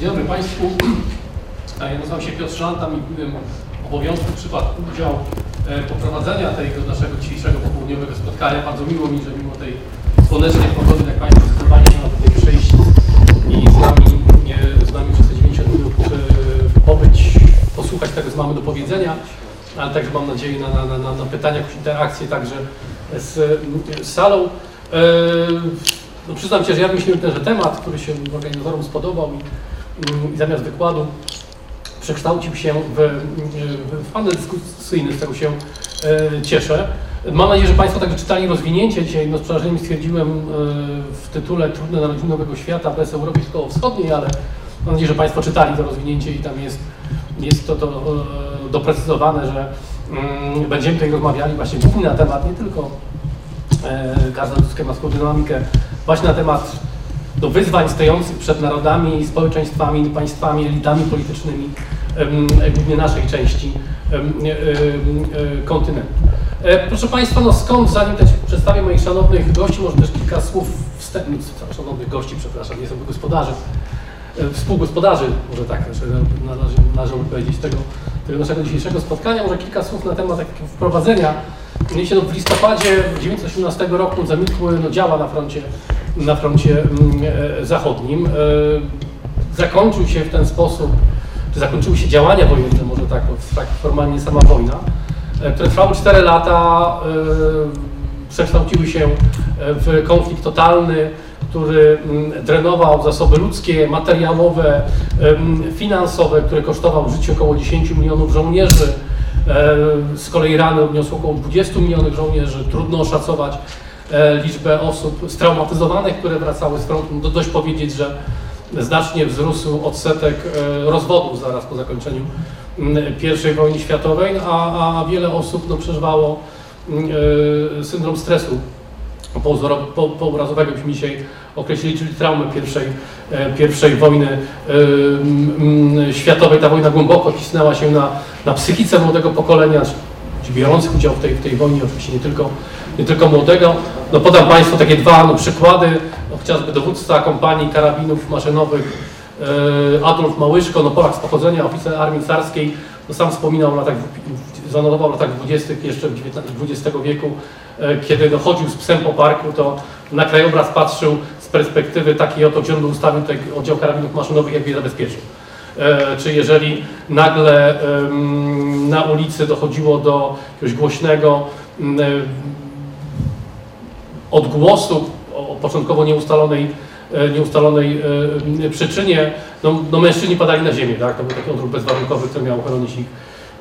Dzień dobry Państwu. Ja nazywam się Piotr Szlanta i byłem obowiązku w przypadku udziału e, poprowadzenia tego naszego dzisiejszego popołudniowego spotkania. Bardzo miło mi, że mimo tej słonecznej pogody, jak Państwo zdecydowali się na tutaj przyjść i z nami, e, z nami przez te 90 minut e, pobyć, posłuchać tego, co mamy do powiedzenia, ale także mam nadzieję na, na, na, na, pytania, jakąś interakcję także z, z salą. E, no przyznam się, że ja wymyśliłem tenże temat, który się organizatorom spodobał i, i zamiast wykładu przekształcił się w, w, w panel dyskusyjny, z czego się e, cieszę. Mam nadzieję, że Państwo także czytali rozwinięcie. Dzisiaj no, z przerażeniem stwierdziłem e, w tytule Trudne narodziny Nowego Świata bez Europy Wschodniej, ale mam nadzieję, że Państwo czytali to rozwinięcie i tam jest, jest to, to e, doprecyzowane, że mm, będziemy tutaj rozmawiali właśnie głównie na temat nie tylko każda ludzka ma swoją dynamikę, właśnie na temat do wyzwań stojących przed narodami, społeczeństwami, państwami, elitami politycznymi, em, głównie naszej części e, e, kontynentu. E, Proszę Państwa, no skąd, zanim też przedstawię moich szanownych gości, może też kilka słów wstępnych, szanownych gości, przepraszam, nie jestem gospodarzem, e, współgospodarzy, może tak należy, należałoby powiedzieć, tego, tego naszego dzisiejszego spotkania. Może kilka słów na temat takiego wprowadzenia. No, w listopadzie 1918 roku zamilkły no, działa na froncie, na froncie mm, e, zachodnim. E, zakończył się w ten sposób, czy zakończyły się działania wojenne, może tak, tak formalnie sama wojna, e, które trwały 4 lata, przekształciły się w konflikt totalny, który mm, drenował zasoby ludzkie, materiałowe, em, finansowe, które kosztował życie około 10 milionów żołnierzy. E, Z kolei rany odniosło około 20 milionów żołnierzy. Trudno oszacować e, liczbę osób straumatyzowanych, które wracały z frontu. No, dość powiedzieć, że znacznie wzrósł odsetek e, rozwodów zaraz po zakończeniu I wojny światowej, a, a wiele osób no, przeżywało syndrom stresu pourazowego, byśmy dzisiaj określili, czyli traumę pierwszej, e, pierwszej wojny e, światowej. Ta wojna głęboko cisnęła się na, na psychice młodego pokolenia, biorących udział w tej, w tej wojnie, oczywiście nie tylko, nie tylko młodego. No podam Państwu takie dwa no, przykłady, no, chociażby dowódca kompanii karabinów maszynowych e, Adolf Małyszko, no Polak z pochodzenia, oficer armii carskiej, no sam wspominał o latach, zanotował w latach 20. jeszcze XX wieku, e, kiedy no, chodził z psem po parku, to na krajobraz patrzył z perspektywy takiej oto, gdzie on oddział karabinów maszynowych, jakby je zabezpieczył. E, czy jeżeli nagle na ulicy dochodziło do jakiegoś głośnego e, odgłosu o początkowo nieustalonej, nieustalonej przyczynie, no, no mężczyźni padali na ziemię, tak? To był taki odruch bezwarunkowy, który miał chronić ich,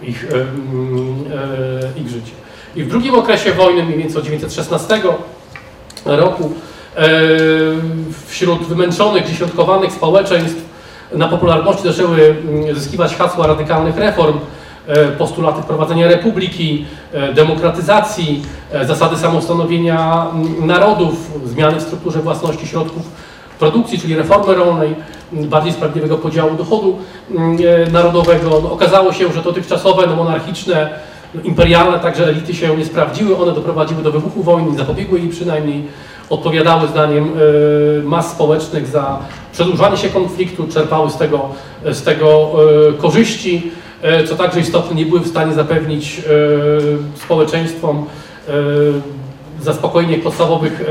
ich, e, e, ich życie. I w drugim okresie wojny, mniej więcej od 1916 roku, e, wśród wymęczonych, dziesiątkowanych społeczeństw na popularności zaczęły zyskiwać hasła radykalnych reform, postulaty wprowadzenia republiki, demokratyzacji, zasady samostanowienia narodów, zmiany w strukturze własności środków produkcji, czyli reformy rolnej, bardziej sprawiedliwego podziału dochodu m, e, narodowego. No, okazało się, że dotychczasowe no, monarchiczne, no, imperialne także elity się nie sprawdziły, one doprowadziły do wybuchu wojny, zapobiegły jej przynajmniej, odpowiadały zdaniem e, mas społecznych za przedłużanie się konfliktu, czerpały z tego, z tego e, korzyści, e, co także istotne, nie były w stanie zapewnić e, społeczeństwom e, zaspokojenie podstawowych e,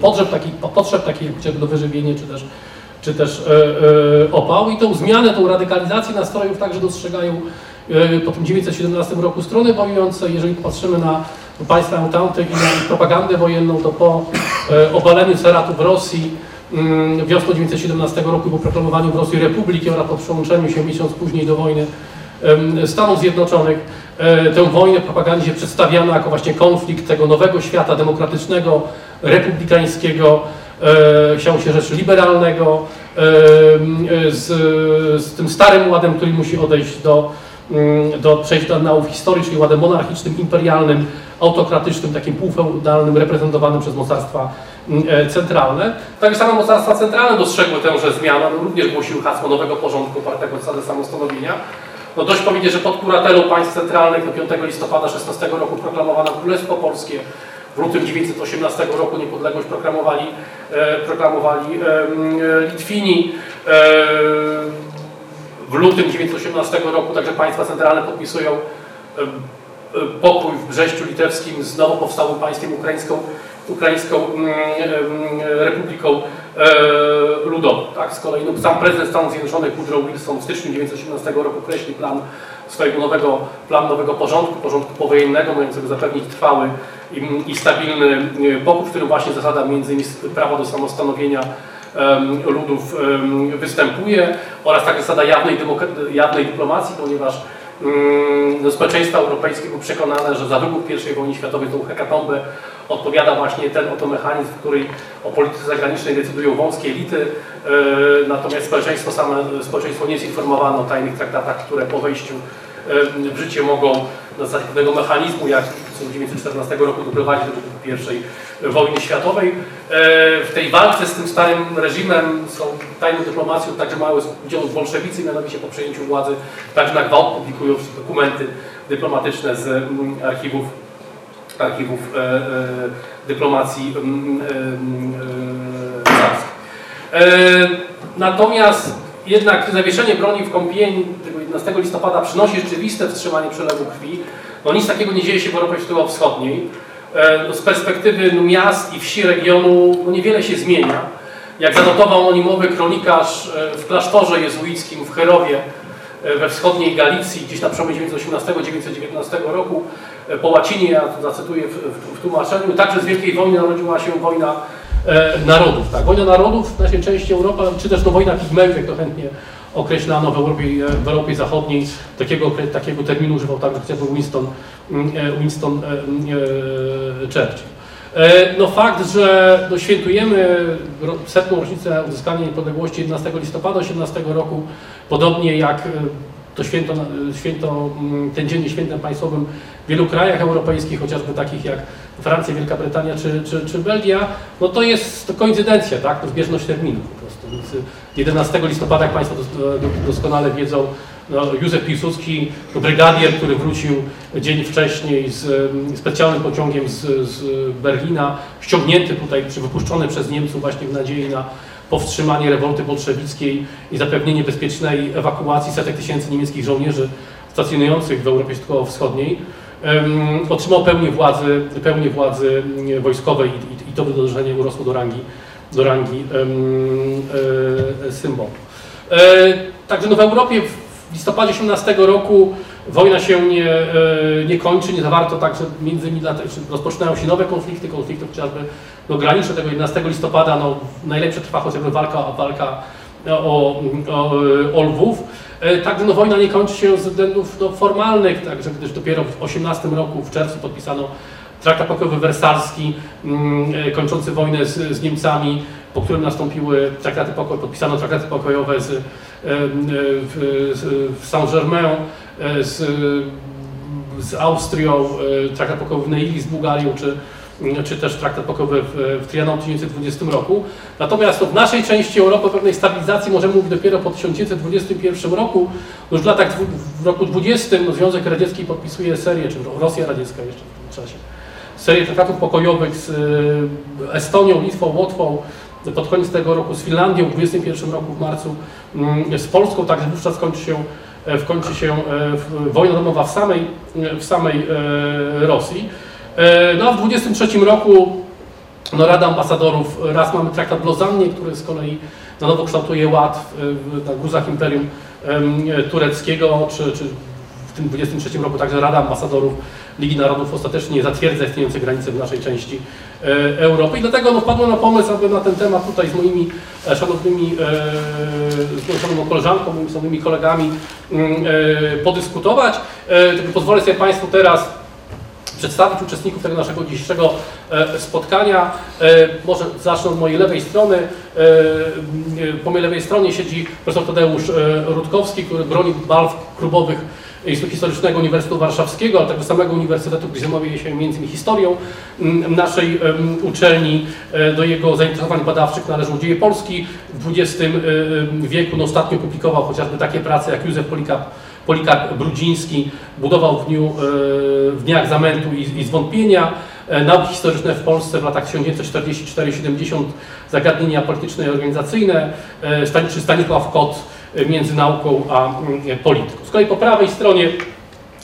potrzeb, takich, potrzeb takich jak do wyżywienia, czy też, czy też e, e, opał. I tą zmianę, tą radykalizację nastrojów także dostrzegają e, po tym 1917 roku strony wojujące. Jeżeli patrzymy na państwa Entente i na propagandę wojenną, to po obaleniu Seratu w Rosji mm, wiosną 1917 roku, po proklamowaniu w Rosji Republiki oraz po przyłączeniu się miesiąc później do wojny Stanów Zjednoczonych, tę wojnę w propagandzie przedstawiano jako właśnie konflikt tego nowego świata demokratycznego, republikańskiego, e, chciało się rzeczy liberalnego, e, z, z tym starym ładem, który musi odejść do, mm, do przejść do nauk historii, czyli ładem monarchicznym, imperialnym, autokratycznym, takim półfeudalnym, reprezentowanym przez mocarstwa mm, e, centralne. Tak samo mocarstwa centralne dostrzegły tęże zmianę, no, również głosiły hasło nowego porządku opartego zasadę samostanowienia. No dość powiedzieć, że pod kuratelą państw centralnych do 5 listopada 16 roku proklamowano Królestwo Polskie, w lutym 1918 roku niepodległość proklamowali, proklamowali Litwini. W lutym 1918 roku także państwa centralne podpisują pokój w Brześciu Litewskim z nowo powstałym państwem ukraińską, ukraińską Republiką Ludową. Tak, z kolei no, sam prezydent Stanów Zjednoczonych Woodrow Wilson w styczniu 1918 roku kreśli plan swojego nowego, plan nowego porządku, porządku powojennego, mającego zapewnić trwały i, stabilny pokój, w którym właśnie zasada między innymi prawa do samostanowienia ludów występuje oraz także zasada jawnej, jawnej dyplomacji, ponieważ no, społeczeństwa europejskie były przekonane, że za wybuch I wojny światowej, tą hekatombę odpowiada właśnie ten oto mechanizm, w którym o polityce zagranicznej decydują wąskie elity, e, natomiast społeczeństwo same, społeczeństwo nie jest informowane o tajnych traktatach, które po wejściu e, w życie mogą na zasadzie pewnego mechanizmu, jak 1914 roku doprowadzić do I wojny światowej. E, w tej walce z tym starym reżimem, tą tajną dyplomacją także mają udział bolszewicy, mianowicie po przejęciu władzy także na gwałt publikują dokumenty dyplomatyczne z mm, archiwów archiwów e, e, dyplomacji carskiej. E, natomiast jednak zawieszenie broni w tego 11 listopada przynosi rzeczywiste wstrzymanie przelewu krwi. No nic takiego nie dzieje się w Europie Środkowo-Wschodniej. No, z perspektywy no, miast i wsi regionu no, niewiele się zmienia. Jak zanotował anonimowy kronikarz w klasztorze jezuickim w Herowie we wschodniej Galicji, gdzieś na przełomie 1918-1919 roku, E, po łacinie, ja to zacytuję w, w, w, tłumaczeniu, także z Wielkiej Wojny narodziła się wojna e, narodów. Tak? Wojna narodów w naszej części Europy, czy też no, wojna pigmejów, jak to chętnie określano w Europie, e, w Europie Zachodniej. Takiego, takiego terminu używał także chociażby Winston, mm, e, Winston e, Churchill. No fakt, że no, świętujemy setną rocznicę uzyskania niepodległości 11 listopada 18 roku, podobnie jak to święto, święto, mm, ten dzień świętem państwowym w wielu krajach europejskich, chociażby takich jak Francja, Wielka Brytania czy, czy, czy Belgia, no to jest to koincydencja, tak? to zbieżność terminów. Więc 11 listopada, jak Państwo doskonale wiedzą, no, Józef Piłsudski, to brygadier, który wrócił dzień wcześniej z specjalnym pociągiem z, z Berlina, ściągnięty tutaj, czy wypuszczony przez Niemców właśnie w nadziei na powstrzymanie rewolty bolszewickiej i zapewnienie bezpiecznej ewakuacji setek tysięcy niemieckich żołnierzy stacjonujących w Europie Środkowo-Wschodniej, um, otrzymał pełnię władzy, pełnię władzy wojskowej i, i to wydarzenie urosło do rangi, do rangi e, symbolu. E, także no w Europie w listopadzie 18 roku wojna się nie, e, nie kończy, nie zawarto także między innymi rozpoczynają się nowe konflikty, konflikty chociażby no, graniczne tego 11 listopada, no, najlepsze trwa chociażby walka, walka o, o, o Lwów. Także no, wojna nie kończy się ze względów no, formalnych, także gdyż dopiero w 18 roku, w czerwcu podpisano traktat pokojowy wersalski, mm, e, kończący wojnę z, z Niemcami, po którym nastąpiły traktaty pokojowe, podpisano traktaty pokojowe z, w, Saint-Germain, z, z Austrią, traktat pokojowy w Neili z Bułgarią, czy czy też traktat pokojowy w, w Trianon w 1920 roku. Natomiast w naszej części Europy pewnej stabilizacji możemy mówić dopiero po 1921 roku. Już w latach w roku 20 no, Związek Radziecki podpisuje serię, czy Rosja Radziecka jeszcze w tym czasie, serię traktatów pokojowych z e, Estonią, Litwą, Łotwą, pod koniec tego roku z Finlandią, w 21 roku w marcu mm, z Polską, także wówczas kończy się, e, kończy się e, wojna domowa w samej, w samej Rosji. E, no a w 23 roku no, Rada Ambasadorów, raz mamy traktat w Lozannie, który z kolei na nowo kształtuje ład w, na guzach Imperium Tureckiego, czy, czy w tym 23 roku także Rada Ambasadorów Ligi Narodów ostatecznie zatwierdza istniejące granice w naszej części e, Europy. I dlatego no, wpadłem na pomysł, aby na ten temat tutaj z moimi e, szanownymi, z moją koleżanką, moimi szanownymi kolegami mm, podyskutować. Pozwolę sobie Państwu teraz przedstawić uczestników tego naszego dzisiejszego e, spotkania. E, może zacznę od mojej lewej strony. E, po mojej lewej stronie siedzi profesor Tadeusz Rutkowski, który broni balw klubowych Historycznego Uniwersytetu Warszawskiego, ale także samego Uniwersytetu, gdzie zajmuje się między innymi historią mm, naszej uczelni. E, Do jego zainteresowań badawczych należą dzieje Polski. W XX e, wieku no, ostatnio publikował chociażby takie prace jak Józef Polikarp, Polikarp Brudziński, budował w, dniu, e, w dniach zamętu i, i zwątpienia. E, Nauki historyczne w Polsce w latach 1944-70, zagadnienia polityczne i organizacyjne, e, Stanisław Kot e, między nauką a mm, polityką. Z kolei po prawej stronie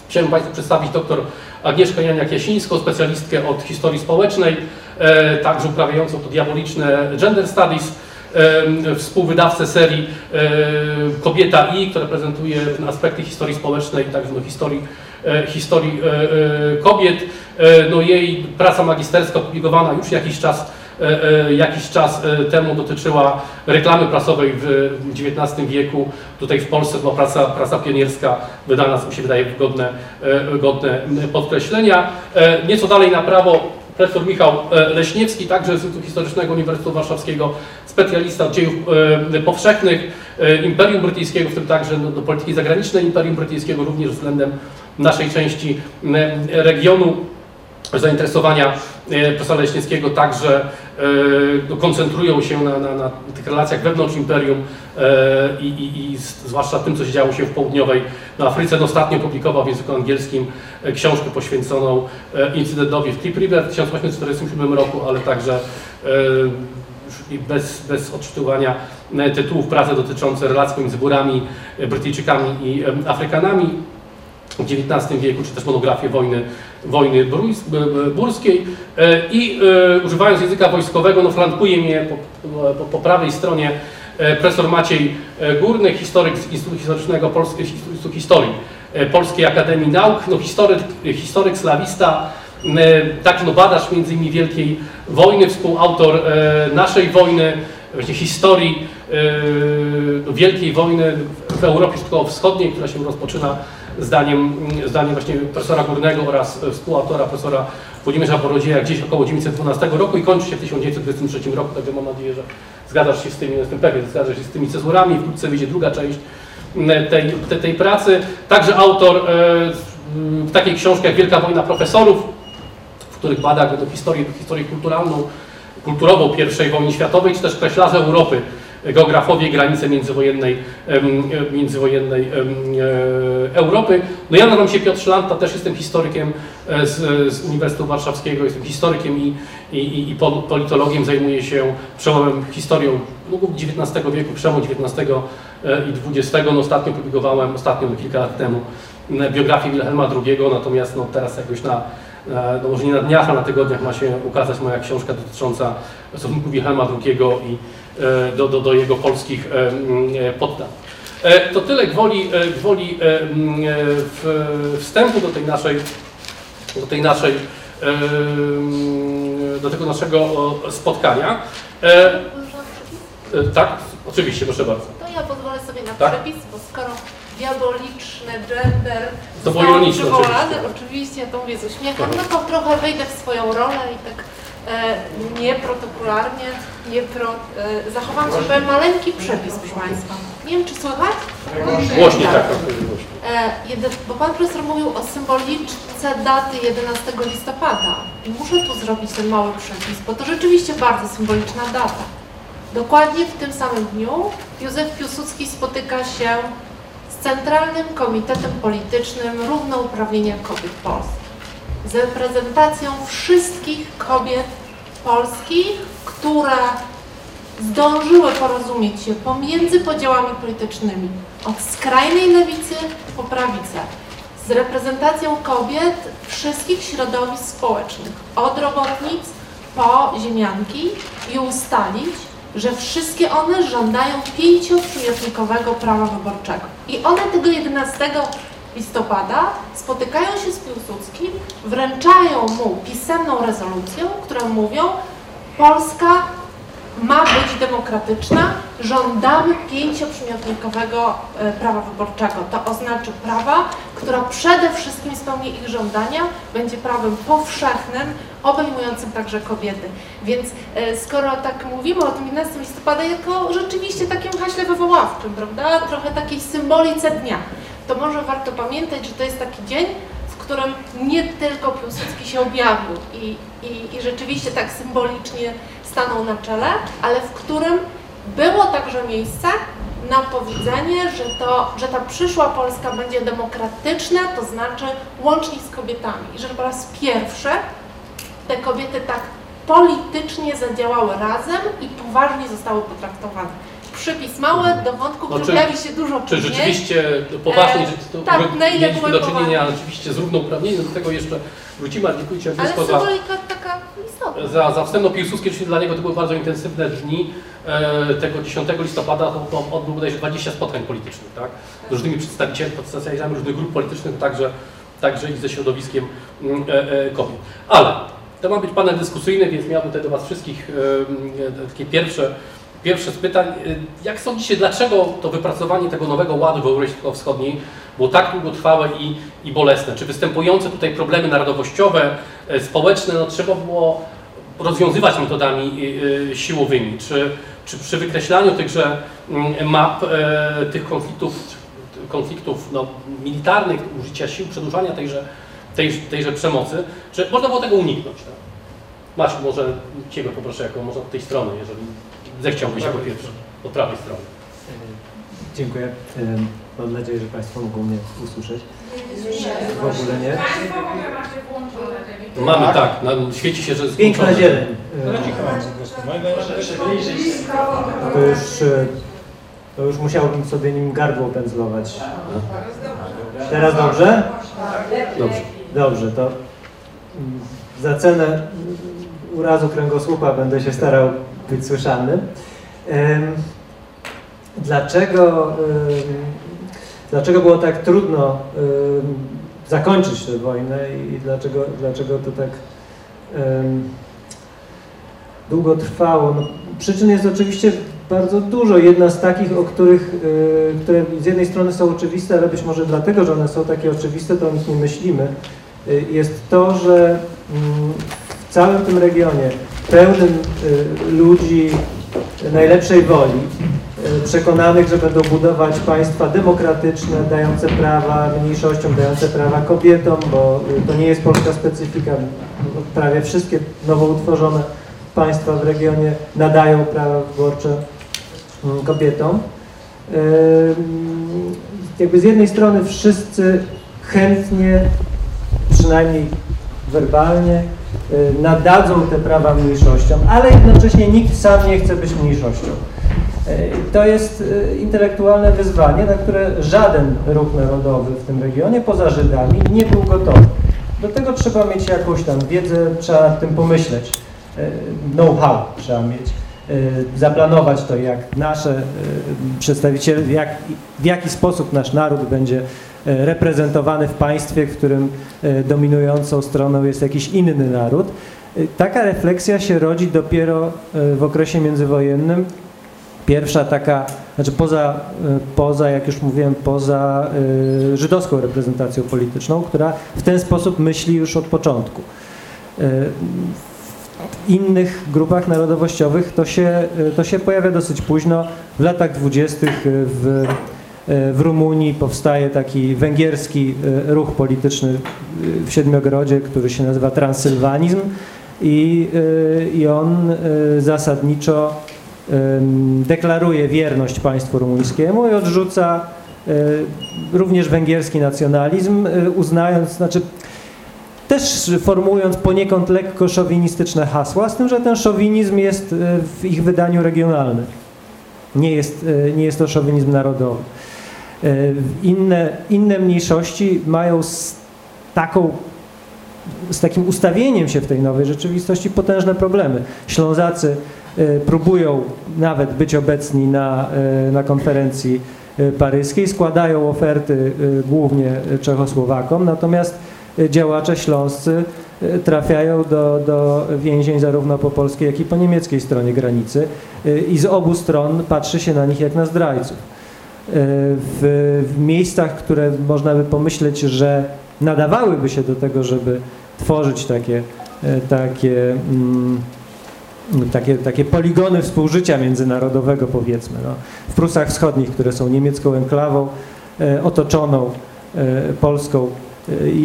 chciałem Państwu przedstawić dr Agnieszkę Janiak-Jasińską, specjalistkę od historii społecznej, e, także uprawiającą to diaboliczne gender studies, e, współwydawcę serii e, Kobieta I, która prezentuje aspekty historii społecznej także no, historii, historii kobiet. No, jej praca magisterska opublikowana już jakiś czas, jakiś czas e, temu dotyczyła reklamy prasowej w XIX wieku. Tutaj w Polsce była praca, praca pionierska wydana, co mi się wydaje, godne, e, godne podkreślenia. E, Nieco dalej na prawo profesor Michał e, Leśniewski, także z Instytutu Historycznego Uniwersytetu Warszawskiego, specjalista dziejów e, powszechnych e, Imperium Brytyjskiego, w tym także no, do polityki zagranicznej Imperium Brytyjskiego, również względem naszej części regionu zainteresowania e, profesora Leśniewskiego także e, no, koncentrują się na, na, na tych relacjach wewnątrz imperium e, i, i, i zwłaszcza tym, co się działo się w południowej Afryce. No, ostatnio publikował w języku angielskim książkę poświęconą incydentowi w Clip River w 1847 roku, ale także i bez, bez odczytywania tytułów prace dotyczące relacji pomiędzy Burami, Brytyjczykami i Afrykanami w XIX wieku, czy też monografię wojny, wojny burskiej. E, i e, używając języka wojskowego, no flankuje mnie po, po, po prawej stronie e, profesor Maciej Górny, historyk z Instytutu Historycznego Polskiej, Instytutu Historii Polskiej Akademii Nauk, no historyk, historyk slawista, także no badacz między innymi Wielkiej Wojny, współautor naszej wojny, właśnie historii e, Wielkiej Wojny w Europie Środkowo-Wschodniej, która się rozpoczyna zdaniem, zdaniem właśnie profesora Górnego oraz współautora profesora Włodzimierza Borodzieja gdzieś około 1912 roku i kończy się w 1923 roku, także mam nadzieję, że zgadzasz się z tymi, jestem pewien, zgadzasz się z tymi cezurami, wkrótce wyjdzie druga część m, tej, tej, tej pracy. Także autor e, m, takiej książki jak Wielka Wojna Profesorów, w których bada do historii, historię kulturalną, kulturową I wojny światowej, czy też kreślarze Europy, geografowie granice międzywojennej, międzywojennej e, Europy. No ja nazywam się Piotr Szlanta, też jestem historykiem e, z, z Uniwersytetu Warszawskiego, jestem historykiem i, i, i- i pol- politologiem, zajmuję się przełomem historią no, XIX wieku, przełom XIX e, i XX. No, ostatnio publikowałem, ostatnio no, kilka lat temu, biografię Wilhelma II, natomiast no, teraz jakoś na no może nie na dniach, a na tygodniach ma się ukazać moja książka dotycząca stosunku Wilhelma II i do, do, do jego polskich e, e, poddań. E, To tyle gwoli, e, gwoli e, e, wstępu do tej naszej, do tej naszej, e, do tego naszego spotkania. E, e, Tak, oczywiście, proszę bardzo. To ja pozwolę sobie na Tak? przepis, bo skoro diaboliczny gender To było został ironiczne przywołany, oczywiście. oczywiście ja to mówię z uśmiechem, no to trochę wejdę w swoją rolę i tak e, nieprotokolarnie, nie pro, e, zachowam sobie powiem maleńki przepis, proszę Państwa. Nie wiem, czy słychać? Głośniej, tak, tak, głośniej. E, jeden, bo Pan Profesor mówił o symboliczce daty 11 listopada. I muszę tu zrobić ten mały przepis, bo to rzeczywiście bardzo symboliczna data. Dokładnie w tym samym dniu Józef Piłsudski spotyka się z Centralnym Komitetem Politycznym Równouprawnienia Kobiet Polskich. Z reprezentacją wszystkich kobiet polskich, które zdążyły porozumieć się pomiędzy podziałami politycznymi od skrajnej lewicy po prawicę, z reprezentacją kobiet wszystkich środowisk społecznych, od robotnic po ziemianki i ustalić, że wszystkie one żądają pięcioprzymiotnikowego prawa wyborczego. I one tego 11 listopada spotykają się z Piłsudskim, wręczają mu pisemną rezolucję, którą mówią Polska ma być demokratyczna, żądamy pięcioprzymiotnikowego e, prawa wyborczego. To oznacza prawa, która przede wszystkim spełni ich żądania, będzie prawem powszechnym, obejmującym także kobiety. Więc e, skoro tak mówimy o tym 11 listopada jako rzeczywiście takim haśle wywoławczym, prawda, trochę takiej symbolice dnia, to może warto pamiętać, że to jest taki dzień, w którym nie tylko Piłsudski się objawił i, i, i rzeczywiście tak symbolicznie stanął na czele, ale w którym było także miejsce na powiedzenie, że, to, że ta przyszła Polska będzie demokratyczna, to znaczy łącznie z kobietami. I że po raz pierwszy te kobiety tak politycznie zadziałały razem i poważnie zostały potraktowane. Przypis mały do wątku, No, który czy- pojawi się dużo Czy później. rzeczywiście poważnie, E, że to tak, że na ile mieliśmy do czynienia rzeczywiście z równouprawnieniem, do tego jeszcze wrócimy, ale dziękuję Ci Ale Agnieszko za, taka istotna. za, za wstęp. No, Piłsudski oczywiście dla niego to były bardzo intensywne dni. E, tego 10 listopada to, to odbył bodajże 20 spotkań politycznych, tak? Z różnymi przedstawicielami, przedstawicielami różnych grup politycznych, także, także i ze środowiskiem mm, e, e, kobiet. Ale to ma być panel dyskusyjny, więc miałbym tutaj do Was wszystkich e, e, takie pierwsze, pierwsze z pytań. E, Jak sądzicie, dlaczego to wypracowanie tego nowego ładu w Europie Wschodniej było tak długotrwałe i, i bolesne? Czy występujące tutaj problemy narodowościowe, e, społeczne, no, trzeba było rozwiązywać metodami y, y, siłowymi? Czy, czy przy wykreślaniu tychże mm, map e, tych konfliktów, konfliktów no, militarnych, użycia sił, przedłużania tejże, tej, tejże przemocy, czy można było tego uniknąć? Tak? Może Ciebie poproszę, jako może od tej strony, jeżeli zechciałbyś jako pierwszy, od prawej strony. Dziękuję. Mam nadzieję, że Państwo mogą mnie usłyszeć. W ogóle nie. Mamy tak, na, świeci się, że jest Piękna zieleń. To już, y, to już musiałbym sobie nim gardło pędzlować. Teraz dobrze? Dobrze. Dobrze, to mm, za cenę mm, urazu kręgosłupa będę się starał być słyszalny. Dlaczego, dlaczego było tak trudno zakończyć tę wojnę i dlaczego, dlaczego to tak długo trwało? No, przyczyn jest oczywiście bardzo dużo. Jedna z takich, o których, y, które z jednej strony są oczywiste, ale być może dlatego, że one są takie oczywiste, to o nich nie myślimy, y, jest to, że mm, w całym tym regionie pełnym y, ludzi najlepszej woli, y, przekonanych, że będą budować państwa demokratyczne, dające prawa mniejszościom, dające prawa kobietom, bo y, to nie jest polska specyfika. Prawie wszystkie nowo utworzone państwa w regionie nadają prawa wyborcze mm, kobietom. Jakby z jednej strony wszyscy chętnie, przynajmniej werbalnie, nadadzą te prawa mniejszościom, ale jednocześnie nikt sam nie chce być mniejszością. Y, To jest y, intelektualne wyzwanie, na które żaden ruch narodowy w tym regionie, poza Żydami, nie był gotowy. Do tego trzeba mieć jakąś tam wiedzę, trzeba nad tym pomyśleć. Y, Know-how trzeba mieć. Y, Zaplanować to, jak nasze y, przedstawiciele, jak, w jaki sposób nasz naród będzie y, reprezentowany w państwie, w którym y, dominującą stroną jest jakiś inny naród. Y, Taka refleksja się rodzi dopiero w okresie międzywojennym. Pierwsza taka, znaczy poza, poza jak już mówiłem, poza żydowską reprezentacją polityczną, która w ten sposób myśli już od początku. W innych grupach narodowościowych to się, to się pojawia dosyć późno. W latach dwudziestych w, w Rumunii powstaje taki węgierski y, ruch polityczny y, w Siedmiogrodzie, który się nazywa Transylwanizm i, i on zasadniczo deklaruje wierność państwu rumuńskiemu i odrzuca również węgierski nacjonalizm, uznając, znaczy też formułując poniekąd lekko szowinistyczne hasła, z tym, że ten szowinizm jest w ich wydaniu regionalny. Nie jest, nie jest to szowinizm narodowy. Y, Inne, inne mniejszości mają z taką z takim ustawieniem się w tej nowej rzeczywistości potężne problemy. Ślązacy y, próbują nawet być obecni na, y, na konferencji paryskiej, składają oferty głównie Czechosłowakom, natomiast działacze śląscy trafiają do, do więzień zarówno po polskiej, jak i po niemieckiej stronie granicy i z obu stron patrzy się na nich jak na zdrajców. W, w miejscach, które można by pomyśleć, że nadawałyby się do tego, żeby tworzyć takie, e, takie, mm, takie, takie poligony współżycia międzynarodowego, powiedzmy. No. W Prusach Wschodnich, które są niemiecką enklawą, e, otoczoną e, Polską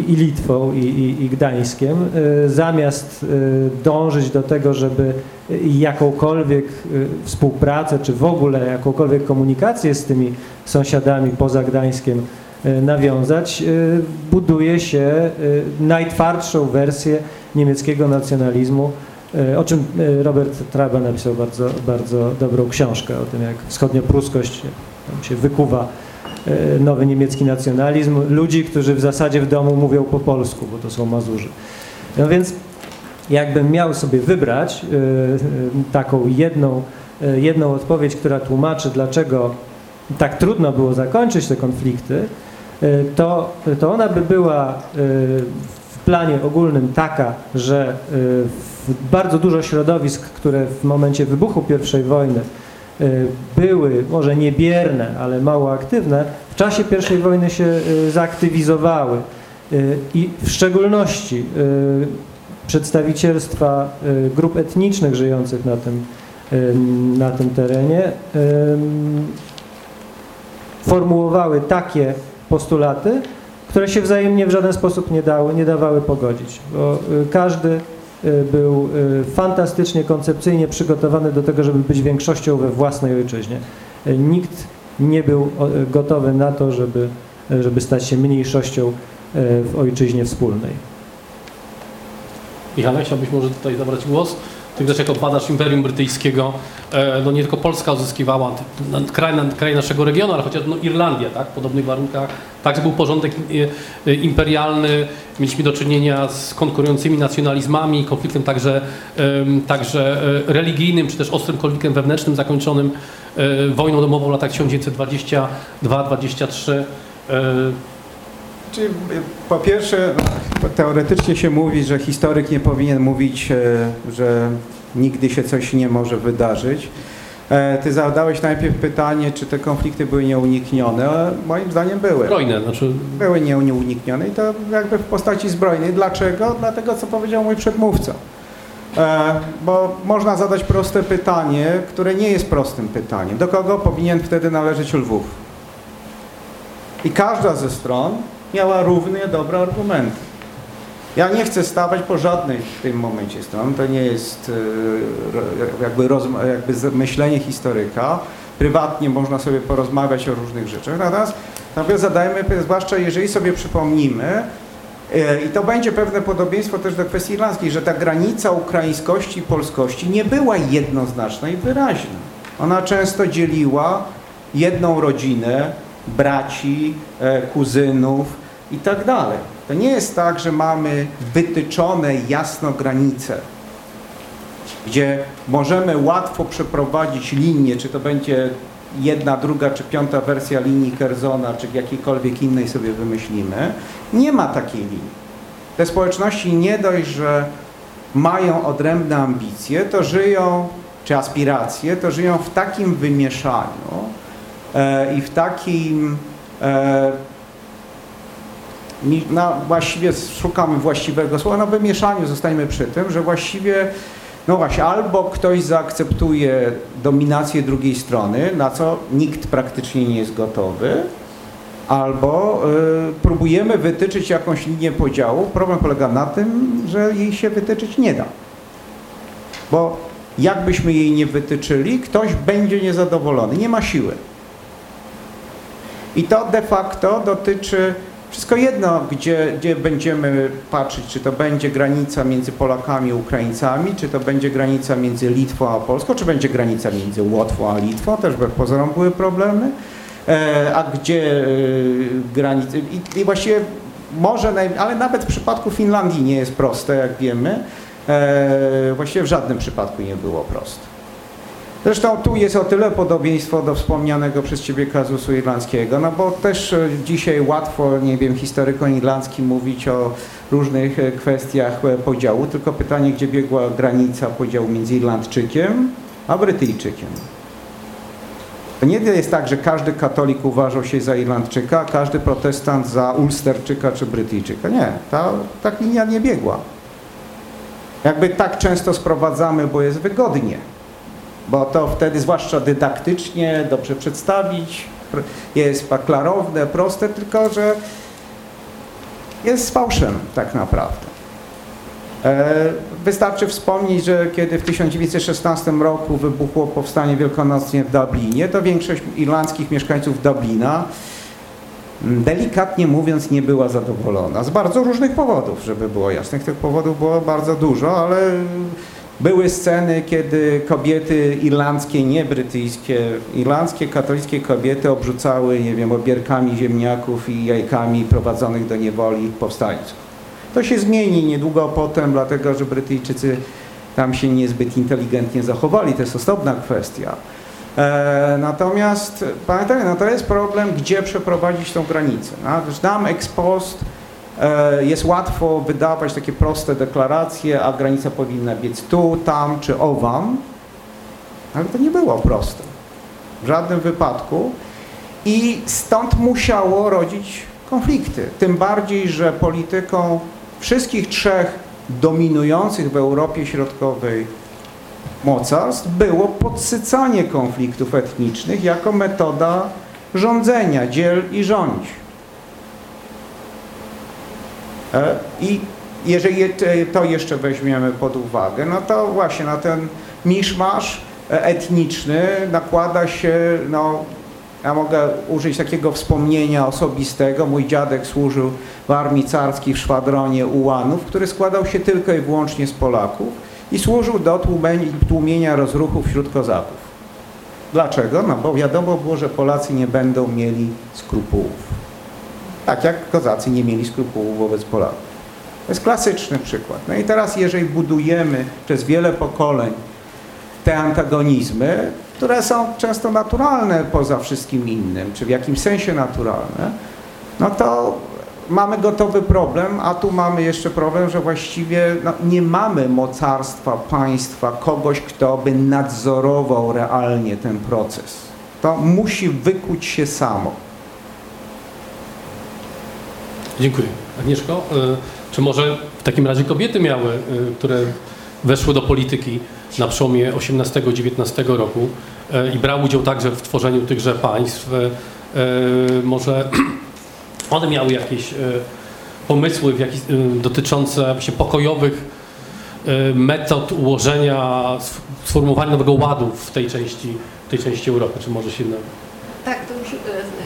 i, Litwą i, i, i Gdańskiem, e, zamiast e, dążyć do tego, żeby jakąkolwiek e, współpracę, czy w ogóle jakąkolwiek komunikację z tymi sąsiadami poza Gdańskiem nawiązać, buduje się najtwardszą wersję niemieckiego nacjonalizmu, o czym Robert Traba napisał bardzo, bardzo dobrą książkę o tym, jak wschodniopruskość się wykuwa nowy niemiecki nacjonalizm, ludzi, którzy w zasadzie w domu mówią po polsku, bo to są Mazurzy. No więc jakbym miał sobie wybrać e, e, taką jedną, e, jedną odpowiedź, która tłumaczy, dlaczego tak trudno było zakończyć te konflikty, e, to, to ona by była e, w planie ogólnym taka, że e, bardzo dużo środowisk, które w momencie wybuchu I wojny e, były może niebierne, ale mało aktywne, w czasie I wojny się e, zaaktywizowały E, i w szczególności e, przedstawicielstwa e, grup etnicznych żyjących na tym, e, na tym terenie formułowały takie postulaty, które się wzajemnie w żaden sposób nie, dały, nie dawały pogodzić, bo każdy był y, fantastycznie, koncepcyjnie przygotowany do tego, żeby być większością we własnej ojczyźnie. Y, Nikt nie był y, gotowy na to, żeby, y, żeby stać się mniejszością y, w ojczyźnie wspólnej. Michale, chciałbyś może tutaj zabrać głos? Ty też jako badacz Imperium Brytyjskiego, e, no nie tylko Polska uzyskiwała kraj, kraj naszego regionu, ale chociaż no Irlandia, tak, w podobnych warunkach. Także był porządek e, imperialny, mieliśmy do czynienia z konkurującymi nacjonalizmami, konfliktem także, także e, religijnym, czy też ostrym konfliktem wewnętrznym zakończonym wojną domową w latach 1922-23. E, Czyli po pierwsze, no, teoretycznie się mówi, że historyk nie powinien mówić, e, że nigdy się coś nie może wydarzyć. E, Ty zadałeś najpierw pytanie, czy te konflikty były nieuniknione. Moim zdaniem były. Zbrojne, znaczy Były nie- nieuniknione i to jakby w postaci zbrojnej. Dlaczego? Dlatego, co powiedział mój przedmówca. E, Bo można zadać proste pytanie, które nie jest prostym pytaniem. Do kogo powinien wtedy należeć Lwów? I każda ze stron miała równie dobre argumenty. Ja nie chcę stawać po żadnej w tym momencie stron. To nie jest e, jakby, jakby myślenie historyka. Prywatnie można sobie porozmawiać o różnych rzeczach. Natomiast natomiast zadajmy, zwłaszcza jeżeli sobie przypomnimy, e, i to będzie pewne podobieństwo też do kwestii irlandzkiej, że ta granica ukraińskości i polskości nie była jednoznaczna i wyraźna. Ona często dzieliła jedną rodzinę, braci, e, kuzynów i tak. To nie jest tak, że mamy wytyczone jasno granice, gdzie możemy łatwo przeprowadzić linię, czy to będzie jedna, druga czy piąta wersja linii Kerzona, czy jakiejkolwiek innej sobie wymyślimy. Nie ma takiej linii. Te społeczności nie dość, że mają odrębne ambicje, to żyją, czy aspiracje, to żyją w takim wymieszaniu i w takim e, no, właściwie szukamy właściwego słowa, no wymieszaniu zostańmy przy tym, że właściwie no właśnie, albo ktoś zaakceptuje dominację drugiej strony, na co nikt praktycznie nie jest gotowy, albo y, próbujemy wytyczyć jakąś linię podziału. Problem polega na tym, że jej się wytyczyć nie da. Bo jakbyśmy jej nie wytyczyli, ktoś będzie niezadowolony, nie ma siły. I to de facto dotyczy wszystko jedno, gdzie, gdzie będziemy patrzeć, czy to będzie granica między Polakami i Ukraińcami, czy to będzie granica między Litwą a Polską, czy będzie granica między Łotwą a Litwą, też bez pozorom były problemy, e, a gdzie e, granice, i, i właściwie może, naj, ale nawet w przypadku Finlandii nie jest proste, jak wiemy, e, właściwie w żadnym przypadku nie było proste. Zresztą tu jest o tyle podobieństwo do wspomnianego przez Ciebie kazusu irlandzkiego, no bo też e, dzisiaj łatwo, nie wiem, historykom irlandzkim mówić o różnych e, kwestiach e, podziału, tylko pytanie, gdzie biegła granica podziału między Irlandczykiem a Brytyjczykiem. To nie jest tak, że każdy katolik uważał się za Irlandczyka, a każdy protestant za Ulsterczyka czy Brytyjczyka. Nie, ta, ta linia nie biegła. Jakby tak często sprowadzamy, bo jest wygodnie bo to wtedy zwłaszcza dydaktycznie dobrze przedstawić, pr- jest klarowne, proste, tylko że jest fałszem tak naprawdę. E, Wystarczy wspomnieć, że kiedy w 1916 roku wybuchło powstanie wielkanocne w Dublinie, to większość irlandzkich mieszkańców Dublina, delikatnie mówiąc, nie była zadowolona. Z bardzo różnych powodów, żeby było jasne. Tych powodów było bardzo dużo, ale były sceny, kiedy kobiety irlandzkie, nie brytyjskie, irlandzkie katolickie kobiety obrzucały, nie wiem, obierkami ziemniaków i jajkami prowadzonych do niewoli powstańców. To się zmieni niedługo potem, dlatego że Brytyjczycy tam się niezbyt inteligentnie zachowali, to jest osobna kwestia. E, natomiast pamiętajmy, no to jest problem, gdzie przeprowadzić tą granicę. No, już nam ex post jest łatwo wydawać takie proste deklaracje, a granica powinna biec tu, tam czy owam, ale to nie było proste. W żadnym wypadku. I stąd musiało rodzić konflikty. Tym bardziej, że polityką wszystkich trzech dominujących w Europie Środkowej mocarstw było podsycanie konfliktów etnicznych jako metoda rządzenia, dziel i rządź. E, I jeżeli to jeszcze weźmiemy pod uwagę, no to właśnie na ten miszmasz e, etniczny nakłada się, no, ja mogę użyć takiego wspomnienia osobistego. Mój dziadek służył w armii carskiej w szwadronie ułanów, który składał się tylko i wyłącznie z Polaków i służył do tłumienia rozruchów wśród kozaków. Dlaczego? No bo wiadomo było, że Polacy nie będą mieli skrupułów. Tak jak kozacy nie mieli skrupułów wobec Polaków. To jest klasyczny przykład. No i teraz jeżeli budujemy przez wiele pokoleń te antagonizmy, które są często naturalne poza wszystkim innym, czy w jakimś sensie naturalne, no to mamy gotowy problem, a tu mamy jeszcze problem, że właściwie no, nie mamy mocarstwa, państwa, kogoś, kto by nadzorował realnie ten proces. To musi wykuć się samo. Dziękuję. Agnieszko, y, czy może w takim razie kobiety miały, y, które weszły do polityki na przełomie XVIII-XIX roku y, i brały udział także w tworzeniu tychże państw, może one miały jakieś pomysły dotyczące właśnie pokojowych metod ułożenia, sf- sformułowania nowego ładu w tej części, tej części Europy, czy może się. Tak, to już e, e,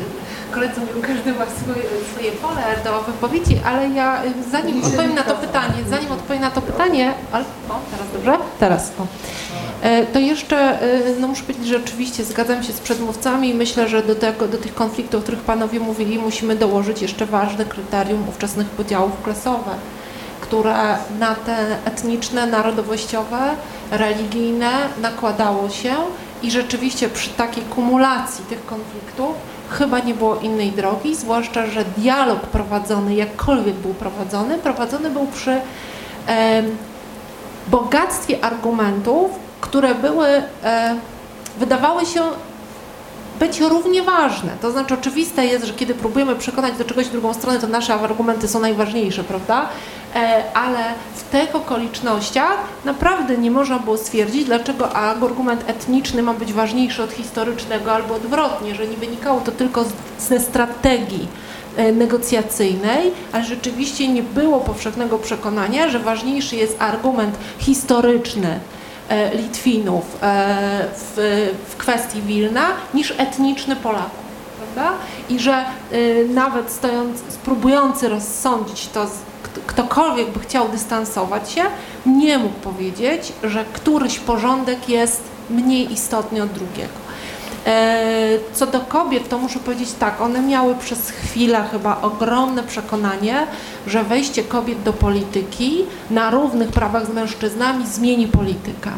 koledzy mówią, każdy ma swoje, swoje pole do wypowiedzi, ale ja e, zanim odpowiem na to pytanie, zanim odpowiem na to pytanie, ale, o, teraz dobrze? Teraz, o. E, To jeszcze, e, no muszę powiedzieć, że oczywiście zgadzam się z przedmówcami i myślę, że do, tego, do tych konfliktów, o których panowie mówili, musimy dołożyć jeszcze ważne kryterium ówczesnych podziałów klasowych, które na te etniczne, narodowościowe, religijne nakładało się i rzeczywiście przy takiej kumulacji tych konfliktów chyba nie było innej drogi, zwłaszcza, że dialog prowadzony, jakkolwiek był prowadzony, prowadzony był przy em, bogactwie argumentów, które były, e, wydawały się być równie ważne. To znaczy oczywiste jest, że kiedy próbujemy przekonać do czegoś drugą stronę, to nasze argumenty są najważniejsze, prawda? E, ale tych okolicznościach naprawdę nie można było stwierdzić, dlaczego argument etniczny ma być ważniejszy od historycznego albo odwrotnie, że nie wynikało to tylko ze strategii e, negocjacyjnej, ale rzeczywiście nie było powszechnego przekonania, że ważniejszy jest argument historyczny e, Litwinów e, w, w kwestii Wilna niż etniczny Polaków. I że nawet stojąc, próbujący rozsądzić to, z- ktokolwiek by chciał dystansować się, nie mógł powiedzieć, że któryś porządek jest mniej istotny od drugiego. E, Co do kobiet, to muszę powiedzieć tak, one miały przez chwilę chyba ogromne przekonanie, że wejście kobiet do polityki na równych prawach z mężczyznami zmieni politykę.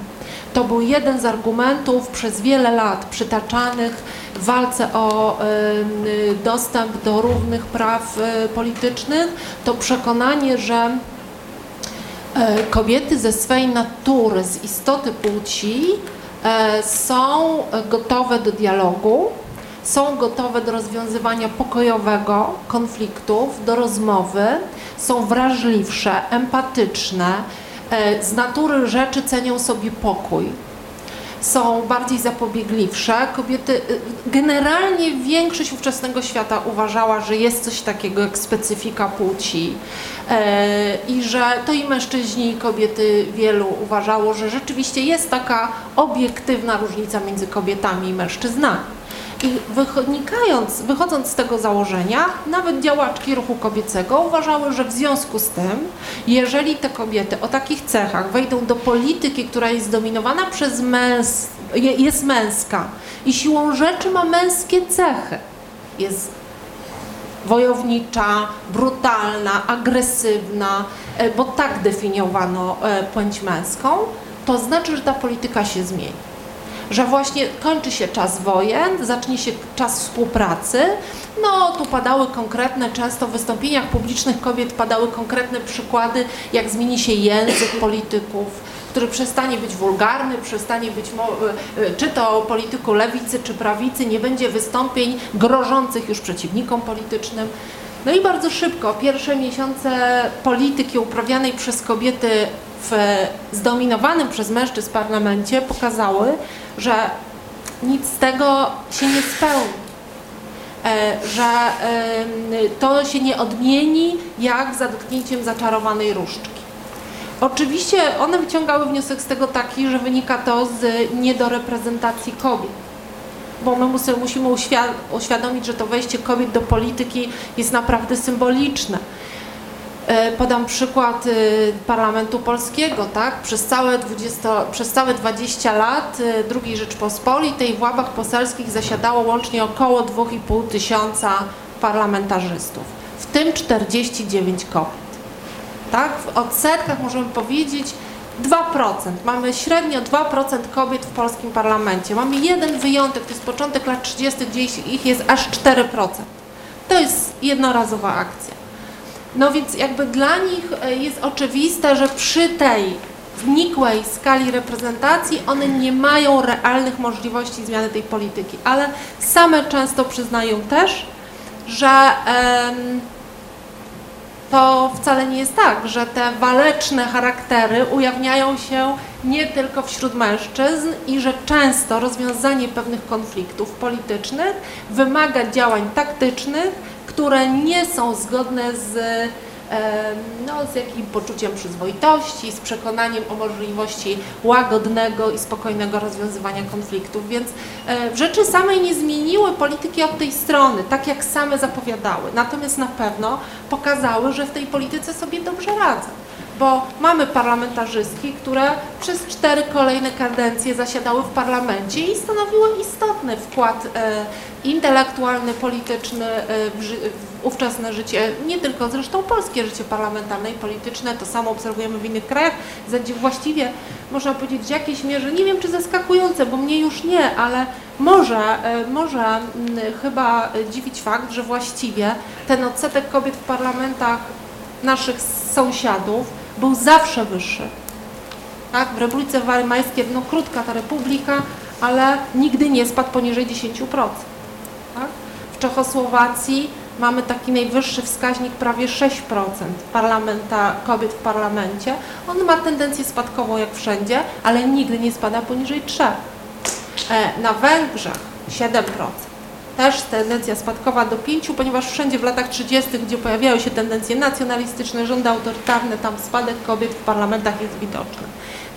To był jeden z argumentów przez wiele lat przytaczanych w walce o dostęp do równych praw e, politycznych. To przekonanie, że e, kobiety ze swej natury, z istoty płci e, są gotowe do dialogu, są gotowe do rozwiązywania pokojowego konfliktów, do rozmowy, są wrażliwsze, empatyczne, z natury rzeczy cenią sobie pokój. są bardziej zapobiegliwsze. Kobiety, y, generalnie większość ówczesnego świata uważała, że jest coś takiego jak specyfika płci e, i że to i mężczyźni i kobiety wielu uważało, że rzeczywiście jest taka obiektywna różnica między kobietami i mężczyznami. I wynikając, wychodząc z tego założenia, nawet działaczki ruchu kobiecego uważały, że w związku z tym, jeżeli te kobiety o takich cechach wejdą do polityki, która jest zdominowana przez męs, je- jest męska i siłą rzeczy ma męskie cechy, jest wojownicza, brutalna, agresywna, e, bo tak definiowano e, płeć męską, to znaczy, że ta polityka się zmieni że właśnie kończy się czas wojen, zacznie się czas współpracy. No, tu padały konkretne, często w wystąpieniach publicznych kobiet padały konkretne przykłady, jak zmieni się język polityków, który przestanie być wulgarny, przestanie być, y, y, czy to polityku lewicy, czy prawicy, nie będzie wystąpień grożących już przeciwnikom politycznym. No i bardzo szybko, pierwsze miesiące polityki uprawianej przez kobiety w zdominowanym przez mężczyzn parlamencie pokazały, że nic z tego się nie spełni. E, Że to się nie odmieni jak za dotknięciem zaczarowanej różdżki. Oczywiście one wyciągały wniosek z tego taki, że wynika to z niedoreprezentacji kobiet bo my musimy, musimy uświad uświadomić, że to wejście kobiet do polityki jest naprawdę symboliczne. E, Podam przykład y, Parlamentu Polskiego, tak? Przez całe, 20, przez całe 20 lat y, II Rzeczpospolitej w ławach poselskich zasiadało łącznie około 2,5 tysiąca parlamentarzystów, w tym 49 kobiet. Tak? W odsetkach możemy powiedzieć 2%. Mamy średnio 2% kobiet w polskim parlamencie. Mamy jeden wyjątek, to jest początek lat 30., gdzie ich jest aż 4%. To jest jednorazowa akcja. No więc jakby dla nich e, jest oczywiste, że przy tej znikłej skali reprezentacji one nie mają realnych możliwości zmiany tej polityki, ale same często przyznają też, że to wcale nie jest tak, że te waleczne charaktery ujawniają się nie tylko wśród mężczyzn i że często rozwiązanie pewnych konfliktów politycznych wymaga działań taktycznych, które nie są zgodne z, em, no, z jakim poczuciem przyzwoitości, z przekonaniem o możliwości łagodnego i spokojnego rozwiązywania konfliktów. Więc e, rzeczy samej nie zmieniły polityki od tej strony, tak jak same zapowiadały. Natomiast na pewno pokazały, że w tej polityce sobie dobrze radzą. Bo mamy parlamentarzystki, które przez cztery kolejne kadencje zasiadały w parlamencie i stanowiły istotny wkład e, intelektualny, polityczny e, w, ży- w ówczesne życie, nie tylko zresztą polskie życie parlamentarne i polityczne, to samo obserwujemy w innych krajach, właściwie można powiedzieć w jakiejś mierze, nie wiem czy zaskakujące, bo mnie już nie, ale może, e, może mm, chyba dziwić fakt, że właściwie ten odsetek kobiet w parlamentach naszych sąsiadów był zawsze wyższy. Tak? W Republice Weimarskiej, no krótka ta republika, ale nigdy nie spadł poniżej 10%. Tak? W Czechosłowacji mamy taki najwyższy wskaźnik prawie 6% parlamenta, kobiet w parlamencie. On ma tendencję spadkową jak wszędzie, ale nigdy nie spada poniżej 3%. E, Na Węgrzech 7%. Też tendencja spadkowa do 5, ponieważ wszędzie w latach 30., gdzie pojawiały się tendencje nacjonalistyczne, rządy autorytarne, tam spadek kobiet w parlamentach jest widoczny.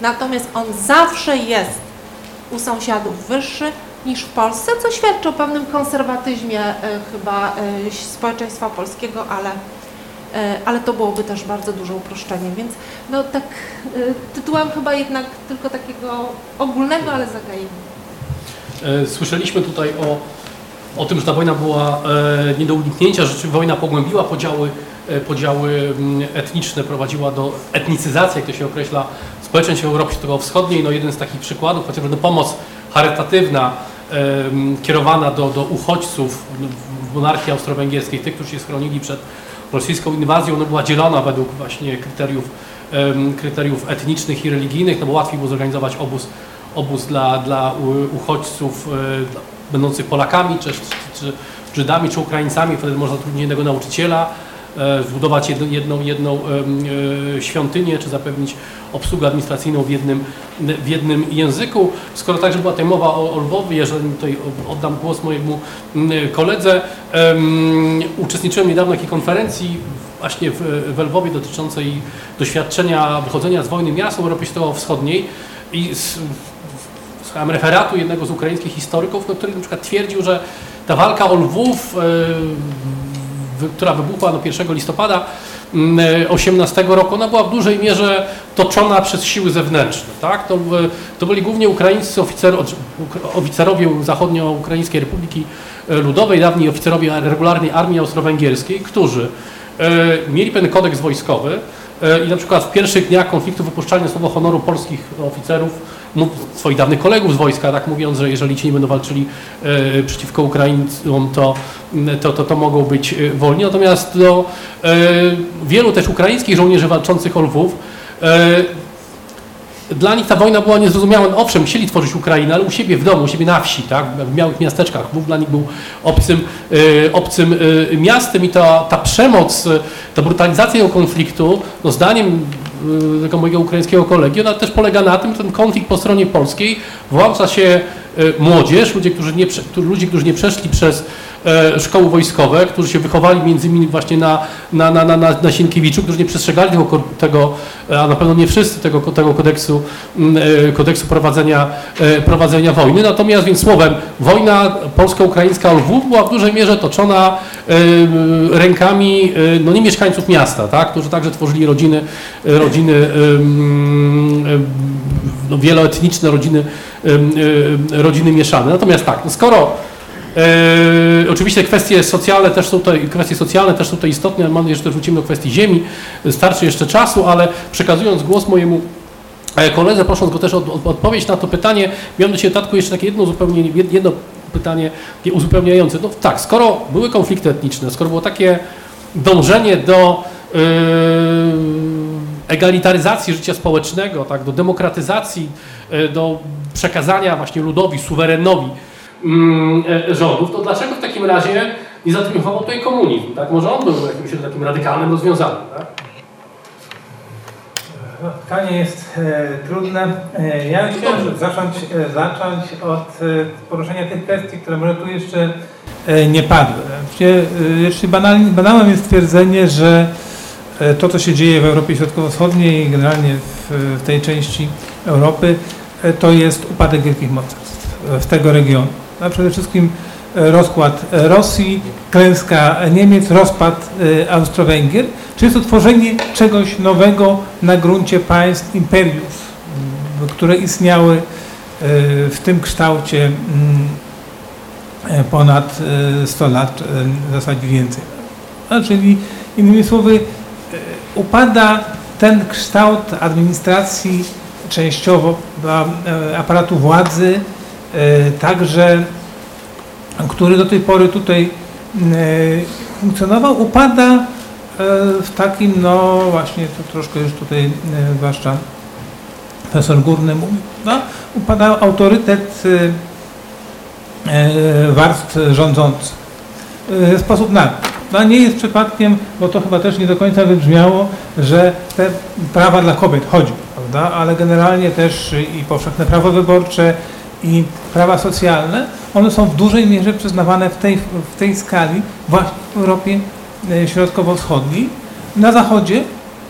Natomiast on zawsze jest u sąsiadów wyższy niż w Polsce, co świadczy o pewnym konserwatyzmie e, chyba e, społeczeństwa polskiego, ale, e, ale to byłoby też bardzo duże uproszczenie, więc no tak tytułem chyba jednak tylko takiego ogólnego, ale zagajenia. Słyszeliśmy tutaj o, o tym, że ta wojna była e, nie do uniknięcia, że wojna pogłębiła podziały, e, podziały mm, etniczne, prowadziła do etnicyzacji, jak to się określa, społeczeństw Europy Środkowo-Wschodniej. No jeden z takich przykładów, chociażby no, pomoc charytatywna e, kierowana do, do uchodźców w monarchii austro-węgierskiej, tych, którzy się schronili przed rosyjską inwazją, no, była dzielona według właśnie kryteriów, kryteriów etnicznych i religijnych, no bo łatwiej było zorganizować obóz obóz dla, dla uchodźców będących Polakami, czy, czy, Żydami, czy Ukraińcami, wtedy można zatrudnić jednego nauczyciela e, zbudować jedną, jedną, jedną e, świątynię, czy zapewnić obsługę administracyjną w jednym, w jednym języku. Skoro także była tutaj mowa o, o Lwowie, jeżeli tutaj oddam głos mojemu koledze, em, uczestniczyłem niedawno w takiej konferencji właśnie w, w Lwowie dotyczącej doświadczenia wychodzenia z wojny miast Europy Środkowo-Wschodniej i z, słuchałem referatu jednego z ukraińskich historyków, no, który na przykład twierdził, że ta walka o Lwów, wy- która wybuchła no, 1 listopada mm, e, 18 roku, ona była w dużej mierze toczona przez siły zewnętrzne. Tak? To, e, to byli głównie ukraińscy oficer, oficerowie Zachodnio-Ukraińskiej Republiki Ludowej, dawniej oficerowie regularnej armii austro-węgierskiej, którzy mieli pewien kodeks wojskowy i na przykład w pierwszych dniach konfliktu wypuszczali na słowo honoru polskich oficerów, swoich dawnych kolegów z wojska, tak mówiąc, że jeżeli ci nie będą walczyli e, przeciwko Ukraińcom, to, to, to, to mogą być e, wolni. Natomiast no, e, wielu też ukraińskich żołnierzy walczących o Lwów dla nich ta wojna była niezrozumiała. Owszem, chcieli tworzyć Ukrainę, ale u siebie w domu, u siebie na wsi, tak, w małych miasteczkach. Lwów dla nich był obcym, obcym miastem i ta, ta przemoc, ta brutalizacja tego konfliktu, no zdaniem tego mojego ukraińskiego kolegi, ona też polega na tym, że ten konflikt po stronie polskiej włącza się e, młodzież, ludzie, którzy nie, ludzie, którzy nie przeszli przez szkoły wojskowe, którzy się wychowali między innymi właśnie na, na, na, na, na, Sienkiewiczu, którzy nie przestrzegali tego, tego, e, a na pewno nie wszyscy tego, tego kodeksu, mm, e, kodeksu prowadzenia, e, prowadzenia wojny. Natomiast więc słowem, wojna polsko-ukraińska Lwów była w dużej mierze toczona e, rękami e, no nie mieszkańców miasta, tak, którzy także tworzyli rodziny, e, rodziny no, wieloetniczne, rodziny, e, rodziny mieszane. Natomiast tak, no skoro E, oczywiście kwestie socjalne też są tutaj, kwestie socjalne też są tutaj istotne. Mam nadzieję, że też wrócimy do kwestii ziemi. Starczy jeszcze czasu, ale przekazując głos mojemu e, koledze, prosząc go też o, odpowiedź na to pytanie, miałem do Ciebie, Tatku, jeszcze takie jedno zupełnie, jedno pytanie uzupełniające. No tak, skoro były konflikty etniczne, skoro było takie dążenie do yy, egalitaryzacji życia społecznego, tak, do demokratyzacji, yy, do przekazania właśnie ludowi, suwerenowi e, rządów, to dlaczego w takim razie nie zatriumfował tutaj komunizm? Tak? Może on był jakimś takim radykalnym rozwiązaniem. Tak? No, Pytanie jest e, trudne. E, ja chciałem zacząć, e, zacząć od e, poruszenia tych kwestii, które może tu jeszcze e, nie padły. E, Jeszcze banalnie, banałem jest twierdzenie, że e, to, co się dzieje w Europie Środkowo-Wschodniej i generalnie w, w tej części Europy, e, to jest upadek wielkich mocarstw e, w tego regionu. A przede wszystkim e, rozkład e, Rosji, klęska Niemiec, rozpad e, Austro-Węgier, czy jest to tworzenie czegoś nowego na gruncie państw, imperiów, które istniały w tym kształcie ponad e, 100 lat, w zasadzie więcej. A czyli innymi słowy upada ten kształt administracji częściowo aparatu władzy, także który do tej pory tutaj e, funkcjonował, upada e, w takim, no właśnie, to troszkę już tutaj e, zwłaszcza profesor Górny mówił, no, upada autorytet e, e, warstw rządzących e, w sposób nagły. No nie jest przypadkiem, bo to chyba też nie do końca wybrzmiało, że te prawa dla kobiet chodzi, prawda? ale generalnie też i powszechne prawo wyborcze i prawa socjalne, one są w dużej mierze przyznawane w tej, w tej skali właśnie w Europie e, Środkowo-Wschodniej. Na Zachodzie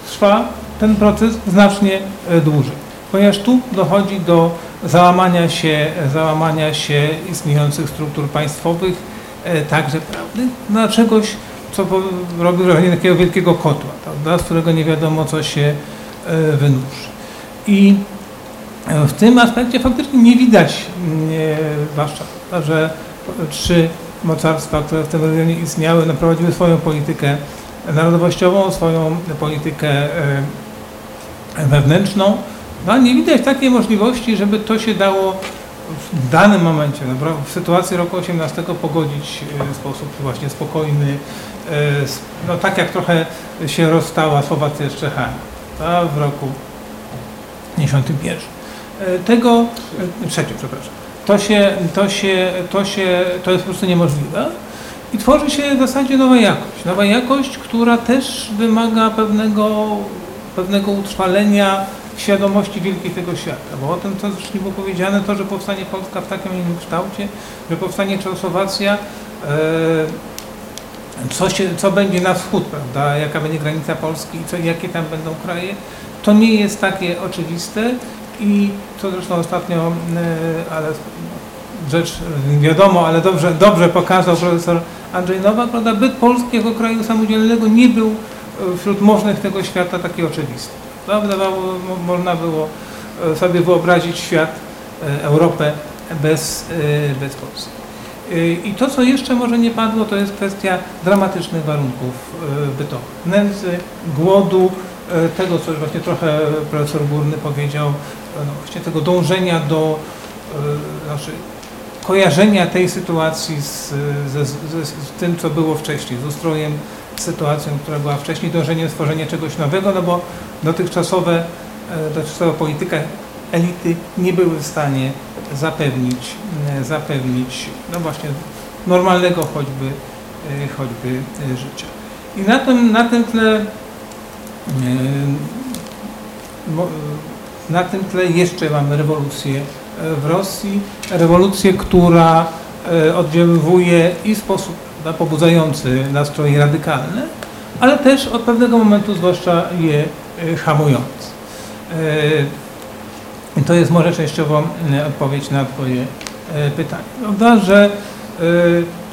trwa ten proces znacznie e, dłużej, ponieważ tu dochodzi do załamania się, załamania się istniejących struktur państwowych, e, także prawnych, na czegoś, co robi wrażenie takiego wielkiego kotła, prawda, z którego nie wiadomo, co się wynurzy. I w tym aspekcie faktycznie nie widać, nie, zwłaszcza, że trzy mocarstwa, które w tym regionie istniały, naprowadziły swoją politykę narodowościową, swoją politykę e, wewnętrzną. No, nie widać takiej możliwości, żeby to się dało w danym momencie, no, w sytuacji roku 18 pogodzić e, w sposób właśnie spokojny, e, no tak jak trochę się rozstała Słowacja z Czechami w roku 51. E, Tego, e, trzecią, przepraszam. To się, to się, to się, to jest po prostu niemożliwe. I tworzy się w zasadzie nowa jakość. Nowa jakość, która też wymaga pewnego, pewnego utrwalenia świadomości wielkiej tego świata. Bo o tym, co zresztą było powiedziane, to, że powstanie Polska w takim, nie innym kształcie, że powstanie Czechosłowacja, e, co, się, co będzie na wschód, prawda, jaka będzie granica Polski i co, jakie tam będą kraje, to nie jest takie oczywiste i co zresztą ostatnio, e, ale rzecz wiadomo, ale dobrze, dobrze pokazał profesor Andrzej Nowak, prawda, byt Polski jako kraju samodzielnego nie był wśród możnych tego świata taki oczywisty. Prawda? Można było e, sobie wyobrazić świat, e, Europę bez, bez Polski. I to, co jeszcze może nie padło, to jest kwestia dramatycznych warunków bytowych. Nędzy, głodu, tego, co już właśnie trochę profesor Górny powiedział, no właśnie tego dążenia do e, znaczy, kojarzenia tej sytuacji z, ze, ze, z tym, co było wcześniej, z ustrojem, z sytuacją, która była wcześniej, dążeniem stworzenia czegoś nowego, no bo dotychczasowe, e, dotychczasowa polityka elity nie były w stanie zapewnić, zapewnić no właśnie normalnego choćby, choćby życia. I na tym, na tym tle mo- na tym tle jeszcze mamy rewolucję e, w Rosji, rewolucję, która e, oddziaływuje i sposób pobudzający nastroje radykalne, ale też od pewnego momentu zwłaszcza je e, hamujący. To jest może częściowo e, odpowiedź na Twoje pytanie. Prawda, że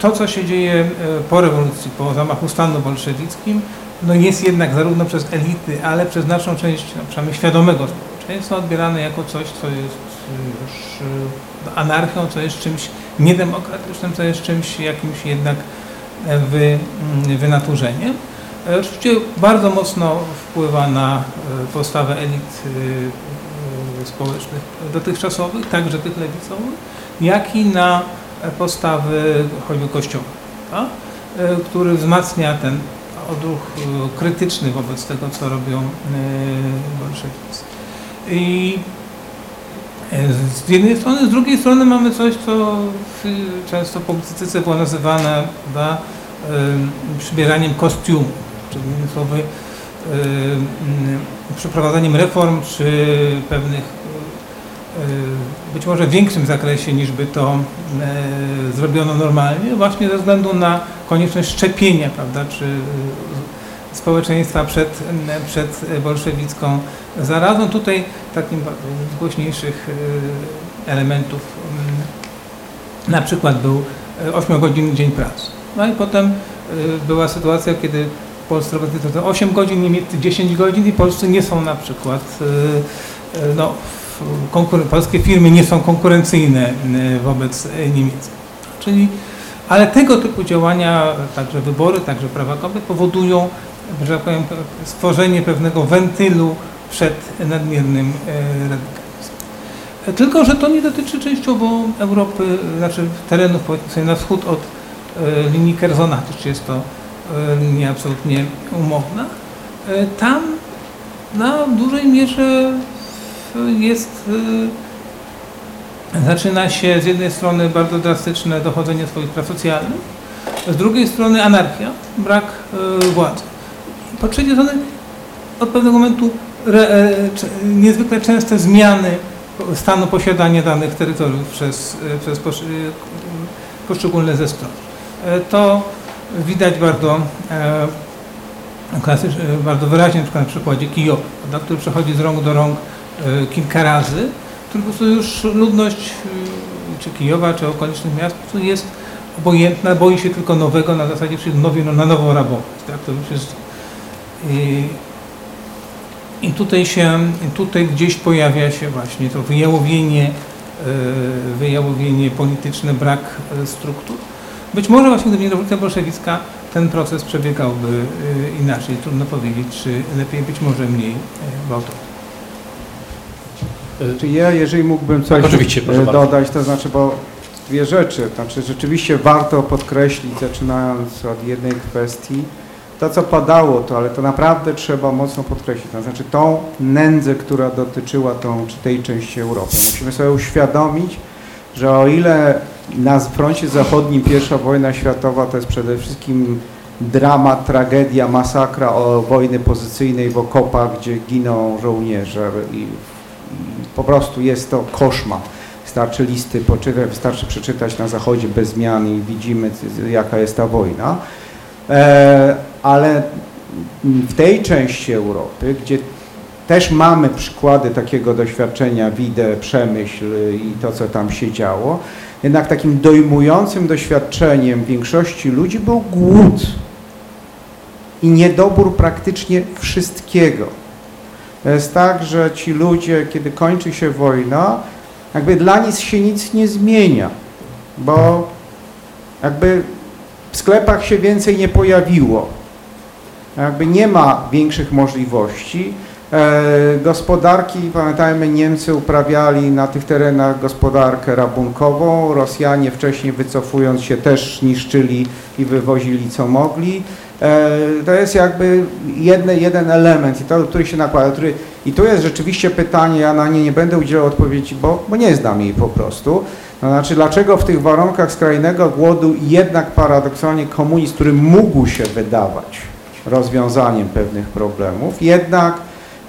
to, co się dzieje po rewolucji, po zamachu stanu bolszewickim, no jest jednak zarówno przez elity, ale przez znaczną część, no przynajmniej świadomego społeczeństwa odbierane jako coś, co jest już e, anarchią, co jest czymś niedemokratycznym, co jest czymś jakimś jednak e, wy, mm, wynaturzeniem. E, Oczywiście bardzo mocno wpływa na postawę elit społecznych dotychczasowych, także tych lewicowych, jak i na postawy choćby kościoła, e, który wzmacnia ten odruch krytyczny wobec tego, co robią bolszewicy. I e, z jednej strony, z drugiej strony mamy coś, co często w publicystyce było nazywane prawda, em, przybieraniem kostiumu, czyli innymi słowy em, przeprowadzaniem reform czy pewnych e, być może w większym zakresie niż by to e, zrobiono normalnie, właśnie ze względu na konieczność szczepienia, prawda, czy e, społeczeństwa przed, przed bolszewicką zarazą. Tutaj takim z głośniejszych e, elementów mm, na przykład był 8-godzinny dzień pracy. No i potem e, była sytuacja, kiedy w Polsce roboty to 8 godzin, Niemieccy 10 godzin i Polscy nie są na przykład, no, polskie firmy nie są konkurencyjne wobec niemieckich. Czyli, ale tego typu działania, także wybory, także prawa kobiet powodują, że tak powiem, stworzenie pewnego wentylu przed nadmiernym e, radykalizmem. E, Tylko, że to nie dotyczy częściowo Europy, znaczy terenów powiedzmy na wschód od e, linii Kerzona, też jest to linia absolutnie umowna. Tam na dużej mierze jest, zaczyna się z jednej strony bardzo drastyczne dochodzenie swoich praw socjalnych, z drugiej strony anarchia, brak władzy. Po trzeciej strony od pewnego momentu re, e, niezwykle częste zmiany stanu posiadania danych terytoriów przez, e, przez posz, e, poszczególne ze stron. E, To widać bardzo, klasycz, bardzo wyraźnie na przykład na przykładzie Kijowa, który przechodzi z rąk do rąk kilka razy, który po prostu już ludność czy Kijowa, czy okolicznych miast jest obojętna, boi się tylko nowego, na zasadzie czyli nowi, no, na nowo rabować. Tak? To już jest, i, I tutaj się, tutaj gdzieś pojawia się właśnie to wyjałowienie, e, wyjałowienie polityczne, brak e, struktur. Być może właśnie gdyby nie rewolucja bolszewicka, ten proces przebiegałby e, inaczej. Trudno powiedzieć, czy lepiej, być może mniej gwałtownie. Czy ja, jeżeli mógłbym coś Tak, dodać, to znaczy, bo dwie rzeczy, znaczy rzeczywiście warto podkreślić, zaczynając od jednej kwestii, to co padało to, ale to naprawdę trzeba mocno podkreślić, to znaczy tą nędzę, która dotyczyła tą tej części Europy. Musimy sobie uświadomić, że o ile na froncie zachodnim pierwsza wojna światowa to jest przede wszystkim dramat, tragedia, masakra o wojny pozycyjnej w okopach, gdzie giną żołnierze i, po prostu jest to koszmar. Wystarczy listy wystarczy przeczytać na zachodzie bez zmian i widzimy jaka jest ta wojna. E, ale w tej części Europy, gdzie też mamy przykłady takiego doświadczenia, widzę, przemyśl i to, co tam się działo, jednak takim dojmującym doświadczeniem większości ludzi był głód i niedobór praktycznie wszystkiego. To jest tak, że ci ludzie, kiedy kończy się wojna, jakby dla nic się nic nie zmienia, bo jakby w sklepach się więcej nie pojawiło. Jakby nie ma większych możliwości. E, gospodarki, pamiętajmy, Niemcy uprawiali na tych terenach gospodarkę rabunkową, Rosjanie wcześniej wycofując się też niszczyli i wywozili co mogli. E, to jest jakby jedne, jeden element, i to, który się nakłada. Który, I tu jest rzeczywiście pytanie, ja na nie nie będę udzielał odpowiedzi, bo, bo nie znam jej po prostu. To znaczy, dlaczego w tych warunkach skrajnego głodu jednak paradoksalnie komunizm, który mógł się wydawać rozwiązaniem pewnych problemów, jednak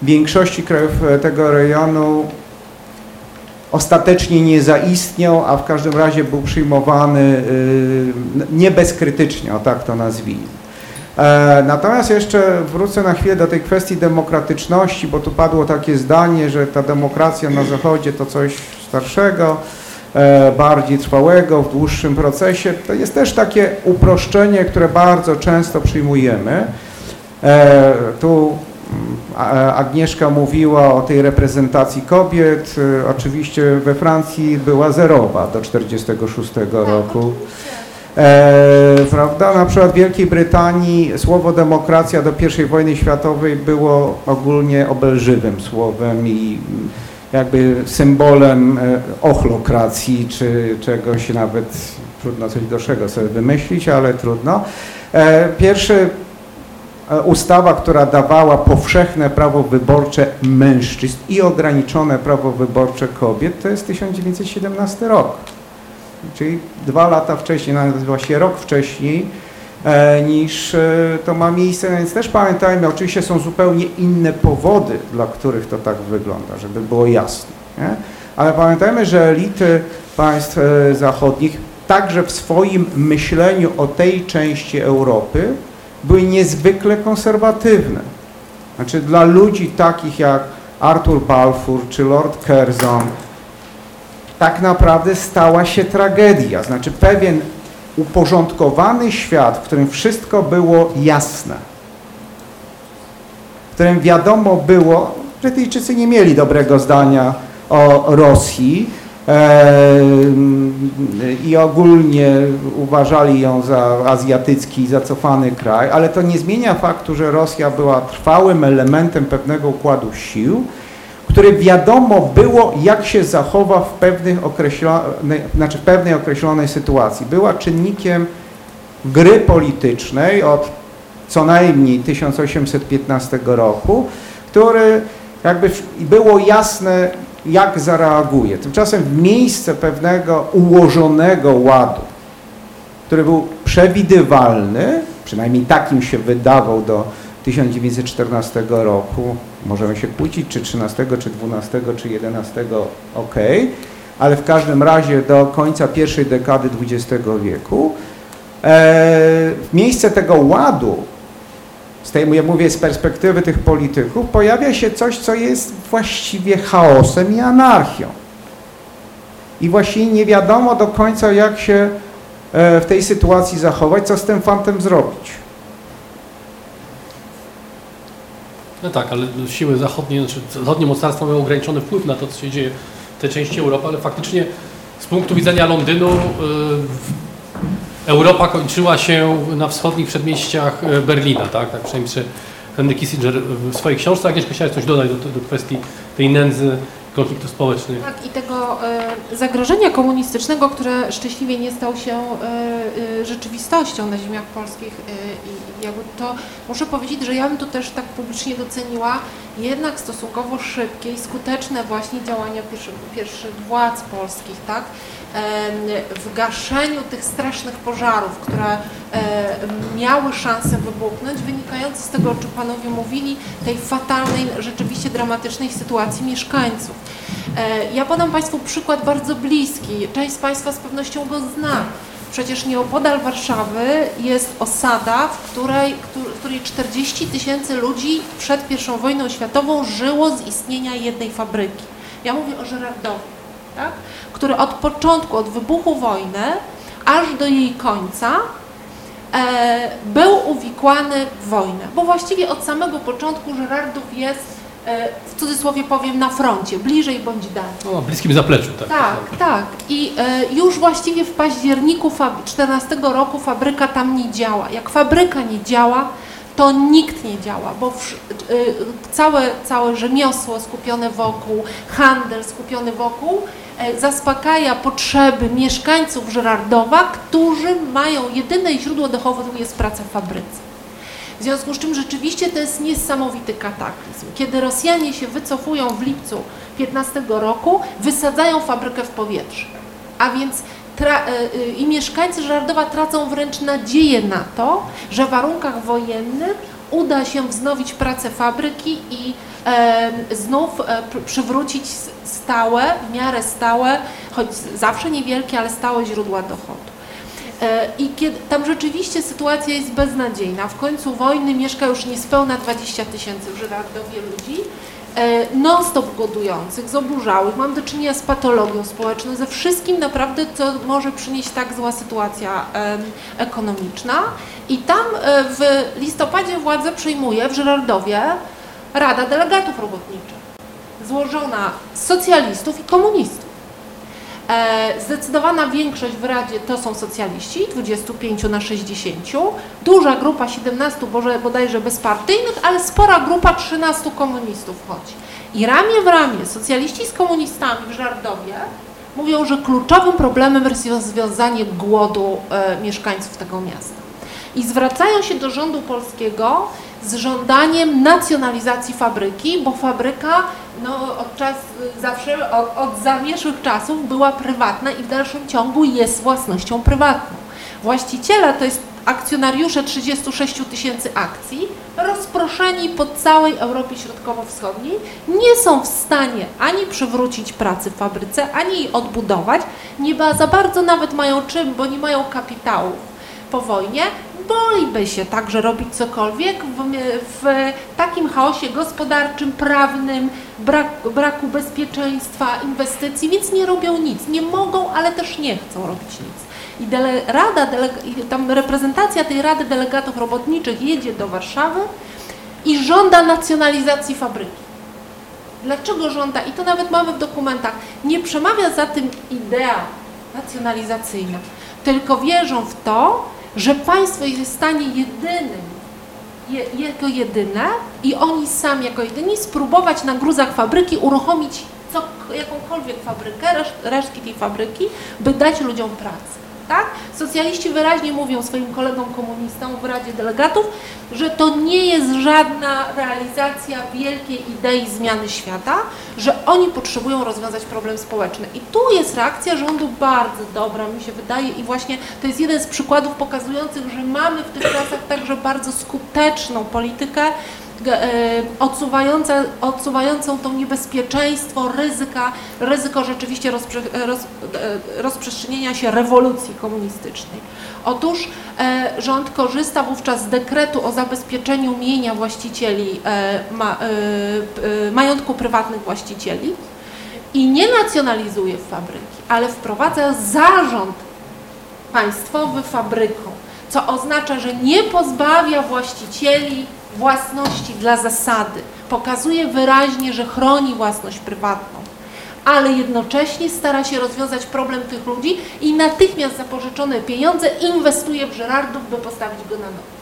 w większości krajów e, tego rejonu ostatecznie nie zaistniał, a w każdym razie był przyjmowany y, nie bezkrytycznie, o tak to nazwijmy. E, Natomiast jeszcze wrócę na chwilę do tej kwestii demokratyczności, bo tu padło takie zdanie, że ta demokracja na Zachodzie to coś starszego, bardziej trwałego, w dłuższym procesie. To jest też takie uproszczenie, które bardzo często przyjmujemy. E, Tu mm, a- Agnieszka mówiła o tej reprezentacji kobiet. E, Oczywiście we Francji była zerowa do 1946 roku. E, prawda? Na przykład w Wielkiej Brytanii słowo demokracja do I wojny światowej było ogólnie obelżywym słowem i mm, jakby symbolem e, ochlokracji, czy czegoś nawet trudno coś gorszego sobie wymyślić, ale trudno. E, Pierwszy e, ustawa, która dawała powszechne prawo wyborcze mężczyzn i ograniczone prawo wyborcze kobiet, to jest 1917 rok czyli dwa lata wcześniej, nawet właściwie rok wcześniej niż e, to ma miejsce, więc też pamiętajmy, oczywiście są zupełnie inne powody, dla których to tak wygląda, żeby było jasne. Nie? Ale pamiętajmy, że elity państw e, zachodnich także w swoim myśleniu o tej części Europy były niezwykle konserwatywne. Znaczy dla ludzi takich jak Arthur Balfour czy Lord Curzon, tak naprawdę stała się tragedia. Znaczy pewien uporządkowany świat, w którym wszystko było jasne, w którym wiadomo było, Brytyjczycy nie mieli dobrego zdania o Rosji e, i ogólnie uważali ją za azjatycki, zacofany kraj, ale to nie zmienia faktu, że Rosja była trwałym elementem pewnego układu sił, który wiadomo było, jak się zachowa w pewnych określonej, znaczy w pewnej określonej sytuacji. Była czynnikiem gry politycznej od co najmniej 1815 roku, który jakby było jasne, jak zareaguje. Tymczasem w miejsce pewnego ułożonego ładu, który był przewidywalny, przynajmniej takim się wydawał do 1914 roku, możemy się kłócić, czy 13, czy 12, czy 11, ok, ale w każdym razie do końca pierwszej dekady XX wieku, e, w miejsce tego ładu, z tej, ja mówię z perspektywy tych polityków, pojawia się coś, co jest właściwie chaosem i anarchią. I właściwie nie wiadomo do końca, jak się e, w tej sytuacji zachować, co z tym fantem zrobić. No tak, ale siły zachodnie, znaczy zachodnie mocarstwa mają ograniczony wpływ na to, co się dzieje w tej części Europy, ale faktycznie z punktu widzenia Londynu y, Europa kończyła się na wschodnich przedmieściach y, Berlina, tak? Tak przynajmniej Henry Kissinger w swojej książce. Agnieszka chciałaś coś dodać do, do kwestii tej nędzy, konfliktów społecznych. Tak, i tego e, zagrożenia komunistycznego, które szczęśliwie nie stał się e, e, rzeczywistością na ziemiach polskich. I jakby to muszę powiedzieć, że ja bym to też tak publicznie doceniła, jednak stosunkowo szybkie i skuteczne właśnie działania pierwszych, pierwszych władz polskich, tak? W gaszeniu tych strasznych pożarów, które miały szansę wybuchnąć, wynikające z tego, o czym panowie mówili, tej fatalnej, rzeczywiście dramatycznej sytuacji mieszkańców. E, Ja podam Państwu przykład bardzo bliski. Część z Państwa z pewnością go zna. Przecież nieopodal Warszawy jest osada, w której, któr- w której 40 tysięcy ludzi przed I wojną światową żyło z istnienia jednej fabryki. Ja mówię o Żerardowie, tak? który od początku, od wybuchu wojny, aż do jej końca e, był uwikłany w wojnę. Bo właściwie od samego początku Żerardów jest, e, w cudzysłowie powiem, na froncie, bliżej bądź dalej. Na bliskim zapleczu, tak. Tak, tak. I e, już właściwie w październiku 14 roku fabryka tam nie działa. Jak fabryka nie działa, to nikt nie działa, bo y, całe, całe rzemiosło skupione wokół, handel skupiony wokół e, zaspokaja potrzeby mieszkańców Żerardowa, którzy mają jedyne źródło dochodu jest praca w fabryce. W związku z czym rzeczywiście to jest niesamowity kataklizm. Kiedy Rosjanie się wycofują w lipcu 15 roku, wysadzają fabrykę w powietrze. A więc y, y, i mieszkańcy Żardowa tracą wręcz nadzieję na to, że w warunkach wojennych uda się wznowić pracę fabryki i znów e, pr- przywrócić stałe, w miarę stałe, choć zawsze niewielkie, ale stałe źródła dochodu. E, I kiedy, tam rzeczywiście sytuacja jest beznadziejna. W końcu wojny mieszka już niespełna 20 tysięcy w ludzi, e, non-stop głodujących, zoburzałych. Mam do czynienia z patologią społeczną, ze wszystkim naprawdę, co może przynieść tak zła sytuacja ekonomiczna. I tam e, w listopadzie władzę przyjmuje w Żyrardowie Rada Delegatów Robotniczych, złożona z socjalistów i komunistów. E, Zdecydowana większość w Radzie to są socjaliści, 25 na 60, duża grupa 17 boże- bodajże bezpartyjnych, ale spora grupa 13 komunistów chodzi. I ramię w ramię socjaliści z komunistami w Żardowie mówią, że kluczowym problemem jest rozwiązanie głodu e, mieszkańców tego miasta. I zwracają się do rządu polskiego z żądaniem nacjonalizacji fabryki, bo fabryka no, od, czas, zawsze, od, od zamierzchłych czasów była prywatna i w dalszym ciągu jest własnością prywatną. Właściciele to jest akcjonariusze 36 tysięcy akcji, rozproszeni po całej Europie Środkowo-Wschodniej, nie są w stanie ani przywrócić pracy w fabryce, ani jej odbudować, nie za bardzo nawet mają czym, bo nie mają kapitału po wojnie, boliby się także robić cokolwiek w, w takim chaosie gospodarczym, prawnym, brak, braku bezpieczeństwa, inwestycji, więc nie robią nic. Nie mogą, ale też nie chcą robić nic. I dele, rada, dele, tam reprezentacja tej Rady Delegatów Robotniczych jedzie do Warszawy i żąda nacjonalizacji fabryki. Dlaczego żąda? I to nawet mamy w dokumentach. Nie przemawia za tym idea nacjonalizacyjna, tylko wierzą w to, że państwo jest w stanie jedynym, je, jako jedyne i oni sami jako jedyni spróbować na gruzach fabryki uruchomić co, jakąkolwiek fabrykę, reszt, resztki tej fabryki, by dać ludziom pracę. Tak? Socjaliści wyraźnie mówią swoim kolegom komunistom w Radzie Delegatów, że to nie jest żadna realizacja wielkiej idei zmiany świata, że oni potrzebują rozwiązać problem społeczny. I tu jest reakcja rządu bardzo dobra, mi się wydaje, i właśnie to jest jeden z przykładów pokazujących, że mamy w tych czasach także bardzo skuteczną politykę, e, odsuwająca, odsuwającą to niebezpieczeństwo, ryzyka, ryzyko rzeczywiście rozprze, roz, e, rozprzestrzenienia się rewolucji komunistycznej. Otóż e, rząd korzysta wówczas z dekretu o zabezpieczeniu mienia właścicieli, e, ma, e, e, majątku prywatnych właścicieli i nie nacjonalizuje fabryki, ale wprowadza zarząd państwowy fabryką, co oznacza, że nie pozbawia właścicieli własności dla zasady. Pokazuje wyraźnie, że chroni własność prywatną, ale jednocześnie stara się rozwiązać problem tych ludzi i natychmiast zapożyczone pieniądze inwestuje w Żerardów, by postawić go na nowo.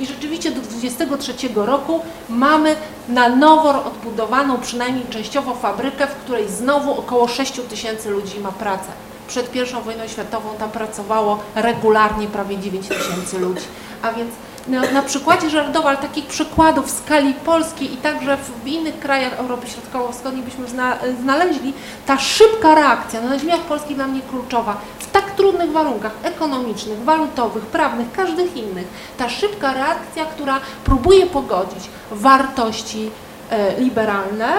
I rzeczywiście do 23 roku mamy na nowo odbudowaną, przynajmniej częściowo fabrykę, w której znowu około 6 tysięcy ludzi ma pracę. Przed I wojną światową tam pracowało regularnie prawie 9 tysięcy ludzi. A więc na, na przykładzie Żardowa, ale takich przykładów w skali polskiej i także w, innych krajach Europy Środkowo-Wschodniej byśmy zna, znaleźli, ta szybka reakcja na ziemiach polskich dla mnie kluczowa, w tak trudnych warunkach ekonomicznych, walutowych, prawnych, każdych innych, ta szybka reakcja, która próbuje pogodzić wartości e, liberalne, e,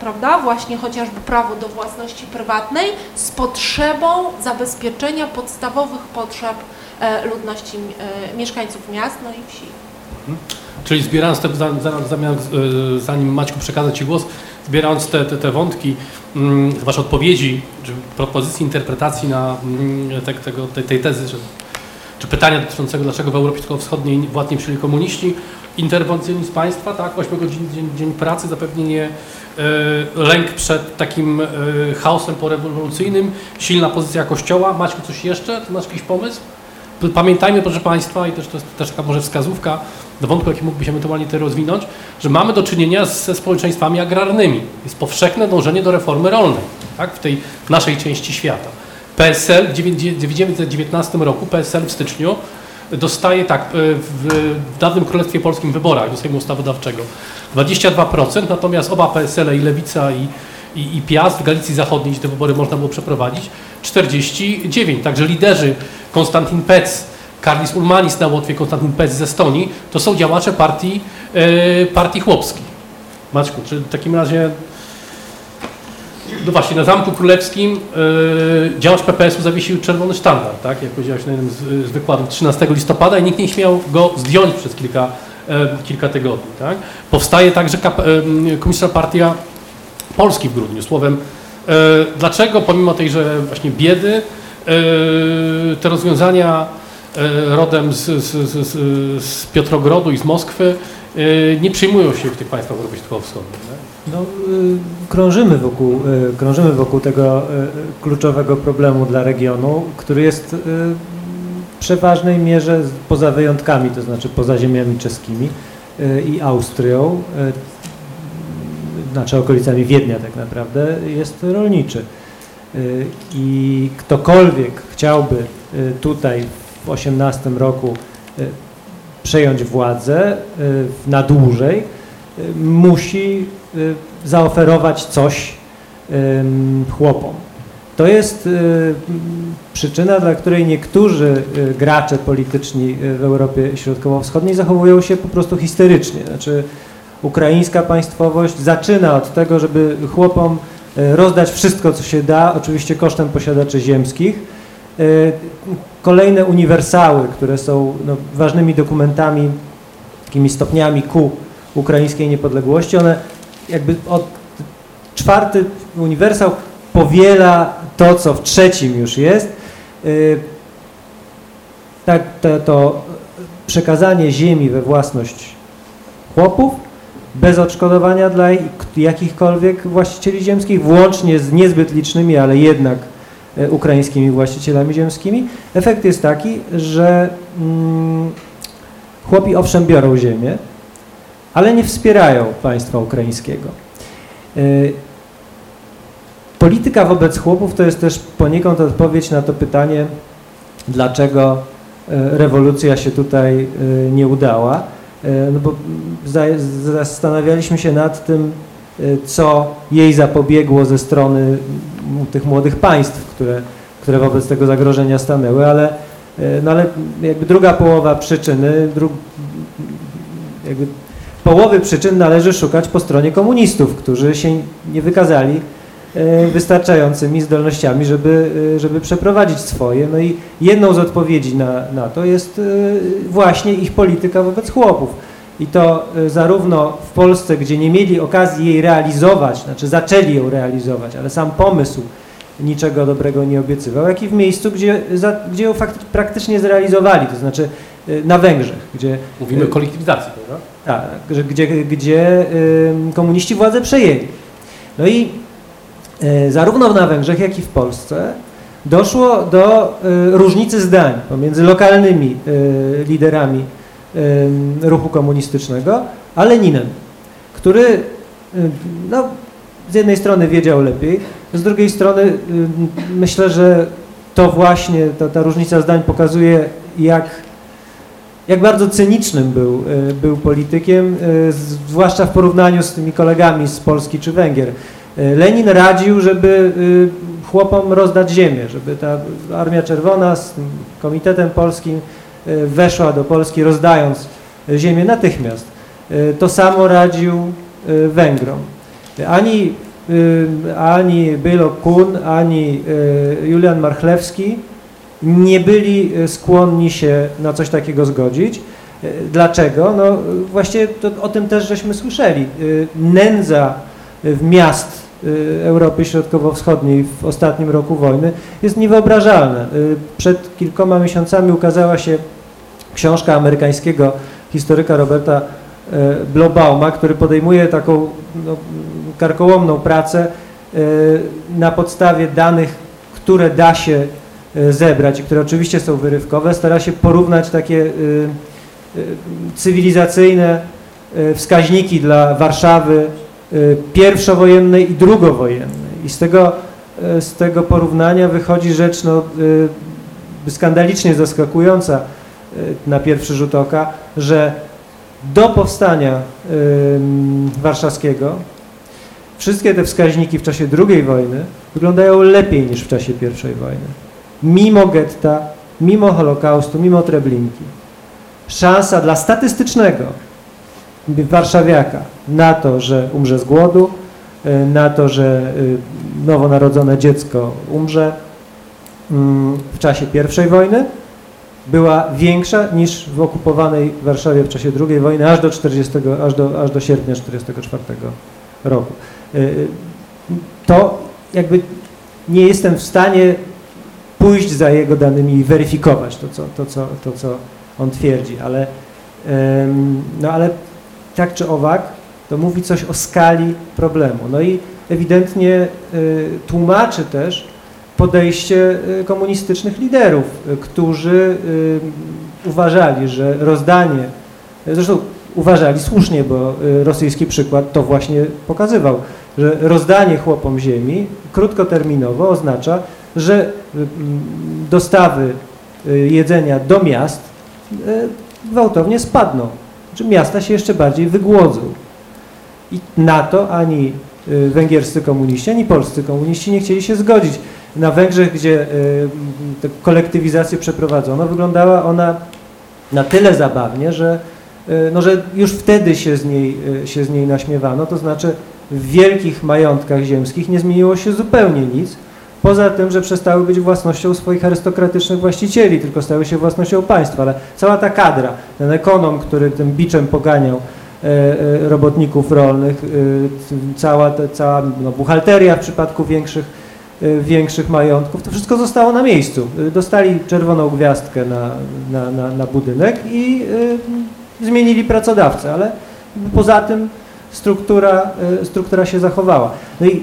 prawda, właśnie chociażby prawo do własności prywatnej z potrzebą zabezpieczenia podstawowych potrzeb ludności, e, mieszkańców miast, no i wsi. Czyli zbierając te, e, zanim Maćku przekazać Ci głos, zbierając te, te, te wątki, mm, Wasze odpowiedzi, czy propozycji interpretacji na mm, te, tego, tej, tej tezy, czy, czy pytania dotyczącego dlaczego w Europie Środkowo-Wschodniej władz nie przyjęli komuniści, interwencjonizm państwa, tak, 8 godzin dzień, dzień pracy, zapewnienie e, lęk przed takim e, chaosem porewolucyjnym, silna pozycja Kościoła. Maćku, coś jeszcze? Ty masz jakiś pomysł? Pamiętajmy, proszę Państwa, i też to jest też taka może wskazówka do wątku, jaki mógłby się ewentualnie tutaj rozwinąć, że mamy do czynienia ze społeczeństwami agrarnymi. Jest powszechne dążenie do reformy rolnej tak, w tej naszej części świata. PSL w 1919 roku, PSL w styczniu dostaje tak, e, w, w dawnym Królestwie Polskim wyborach do Sejmu Ustawodawczego 22%, natomiast oba PSL, i Lewica, i, i, i Piast w Galicji Zachodniej, gdzie te wybory można było przeprowadzić, 49. Także liderzy Konstantin Pec, Karlis Ulmanis na Łotwie, Konstantin Pec z Estonii, to są działacze partii, e, partii chłopskiej. Maćku, czy w takim razie no właśnie, na Zamku Królewskim e, działacz PPS-u zawiesił czerwony sztandar, tak, jak powiedziałeś na jednym z, z wykładów 13 listopada i nikt nie śmiał go zdjąć przez kilka, e, kilka tygodni. Tak. Powstaje także e, Komunistyczna Partia Polski w grudniu. Słowem, e, dlaczego pomimo tejże właśnie biedy e, te rozwiązania e, rodem z, z, z, z, Piotrogrodu i z Moskwy nie przyjmują się w tych państwach Europy Środkowo-Wschodniej. No, y, krążymy, wokół, y, krążymy wokół tego y, kluczowego problemu dla regionu, który jest w przeważnej mierze poza wyjątkami, to znaczy poza ziemiami czeskimi i Austrią, znaczy okolicami Wiednia tak naprawdę, jest rolniczy. Y, I ktokolwiek chciałby y, tutaj w 18 roku y, przejąć władzę na dłużej, musi zaoferować coś chłopom. To jest przyczyna, dla której niektórzy gracze polityczni w Europie Środkowo-Wschodniej zachowują się po prostu histerycznie. Znaczy, ukraińska państwowość zaczyna od tego, żeby chłopom y, rozdać wszystko, co się da, oczywiście kosztem posiadaczy ziemskich. Y, Kolejne uniwersały, które są no, ważnymi dokumentami, takimi stopniami ku ukraińskiej niepodległości, one jakby od czwarty uniwersał powiela to, co w trzecim już jest. Y, Tak, to, to przekazanie ziemi we własność chłopów bez odszkodowania dla jak- jakichkolwiek właścicieli ziemskich, włącznie z niezbyt licznymi, ale jednak e, ukraińskimi właścicielami ziemskimi. Efekt jest taki, że mm, chłopi owszem biorą ziemię, ale nie wspierają państwa ukraińskiego. Y, Polityka wobec chłopów to jest też poniekąd odpowiedź na to pytanie, dlaczego y, rewolucja się tutaj nie udała. Y, No bo za- zastanawialiśmy się nad tym, y, co jej zapobiegło ze strony tych młodych państw, które, które wobec tego zagrożenia stanęły, ale, y, no ale jakby druga połowa przyczyny, dru, jakby połowy przyczyn należy szukać po stronie komunistów, którzy się nie wykazali e, wystarczającymi zdolnościami, żeby, e, żeby przeprowadzić swoje. No i jedną z odpowiedzi na, na to jest e, właśnie ich polityka wobec chłopów. I to e, zarówno w Polsce, gdzie nie mieli okazji jej realizować, znaczy zaczęli ją realizować, ale sam pomysł niczego dobrego nie obiecywał, jak i w miejscu, gdzie, za, gdzie ją praktycznie zrealizowali, to znaczy e, na Węgrzech, gdzie Mówimy o kolektywizacji, prawda? tak, gdzie, gdzie komuniści władzę przejęli. No i zarówno na Węgrzech, jak i w Polsce doszło do y, różnicy zdań pomiędzy lokalnymi y, liderami ruchu komunistycznego, a Leninem, który no, z jednej strony wiedział lepiej, z drugiej strony myślę, że to właśnie ta, ta różnica zdań pokazuje, jak jak bardzo cynicznym był, był politykiem, zwłaszcza w porównaniu z tymi kolegami z Polski czy Węgier. Y, Lenin radził, żeby y, chłopom rozdać ziemię, żeby ta Armia Czerwona z Komitetem Polskim y, weszła do Polski, rozdając ziemię natychmiast. Y, To samo radził Węgrom. Ani, y, ani Bylo Kun, ani Julian Marchlewski nie byli skłonni się na coś takiego zgodzić. Dlaczego? No właśnie to, o tym też żeśmy słyszeli. Nędza w miast Europy Środkowo-Wschodniej w ostatnim roku wojny jest niewyobrażalna. Y, Przed kilkoma miesiącami ukazała się książka amerykańskiego historyka Roberta e, Blobauma, który podejmuje taką no, karkołomną pracę na podstawie danych, które da się zebrać i które oczywiście są wyrywkowe, stara się porównać takie cywilizacyjne wskaźniki dla Warszawy pierwszowojennej i drugowojennej. I z tego, e, z tego porównania wychodzi rzecz no, e, skandalicznie zaskakująca na pierwszy rzut oka, że do powstania warszawskiego wszystkie te wskaźniki w czasie II wojny wyglądają lepiej niż w czasie I wojny. Mimo getta, mimo Holokaustu, mimo Treblinki. Szansa dla statystycznego warszawiaka na to, że umrze z głodu, y, na to, że y, nowonarodzone dziecko umrze mm, w czasie I wojny, była większa niż w okupowanej Warszawie w czasie II wojny aż do, 40, aż do, aż do sierpnia 1944 roku. Y, To jakby nie jestem w stanie pójść za jego danymi i weryfikować to, co, to, co, to, co on twierdzi, ale, no ale tak czy owak, to mówi coś o skali problemu. No i ewidentnie y, tłumaczy też podejście y, komunistycznych liderów, y, którzy uważali, że rozdanie, zresztą uważali słusznie, bo rosyjski przykład to właśnie pokazywał, że rozdanie chłopom ziemi krótkoterminowo oznacza, że dostawy jedzenia do miast gwałtownie spadną, że miasta się jeszcze bardziej wygłodzą. I na to ani y, węgierscy komuniści, ani polscy komuniści nie chcieli się zgodzić. Na Węgrzech, gdzie y, kolektywizację przeprowadzono, wyglądała ona na tyle zabawnie, że, y, no, że już wtedy się z, niej, się z niej naśmiewano, to znaczy w wielkich majątkach ziemskich nie zmieniło się zupełnie nic, poza tym, że przestały być własnością swoich arystokratycznych właścicieli, tylko stały się własnością państwa, ale cała ta kadra, ten ekonom, który tym biczem poganiał e, e, robotników rolnych, e, cała, cała no, buchalteria w przypadku większych, większych majątków, to wszystko zostało na miejscu. Dostali czerwoną gwiazdkę na, na, na, na budynek i zmienili pracodawcę, ale poza tym struktura, struktura się zachowała. No i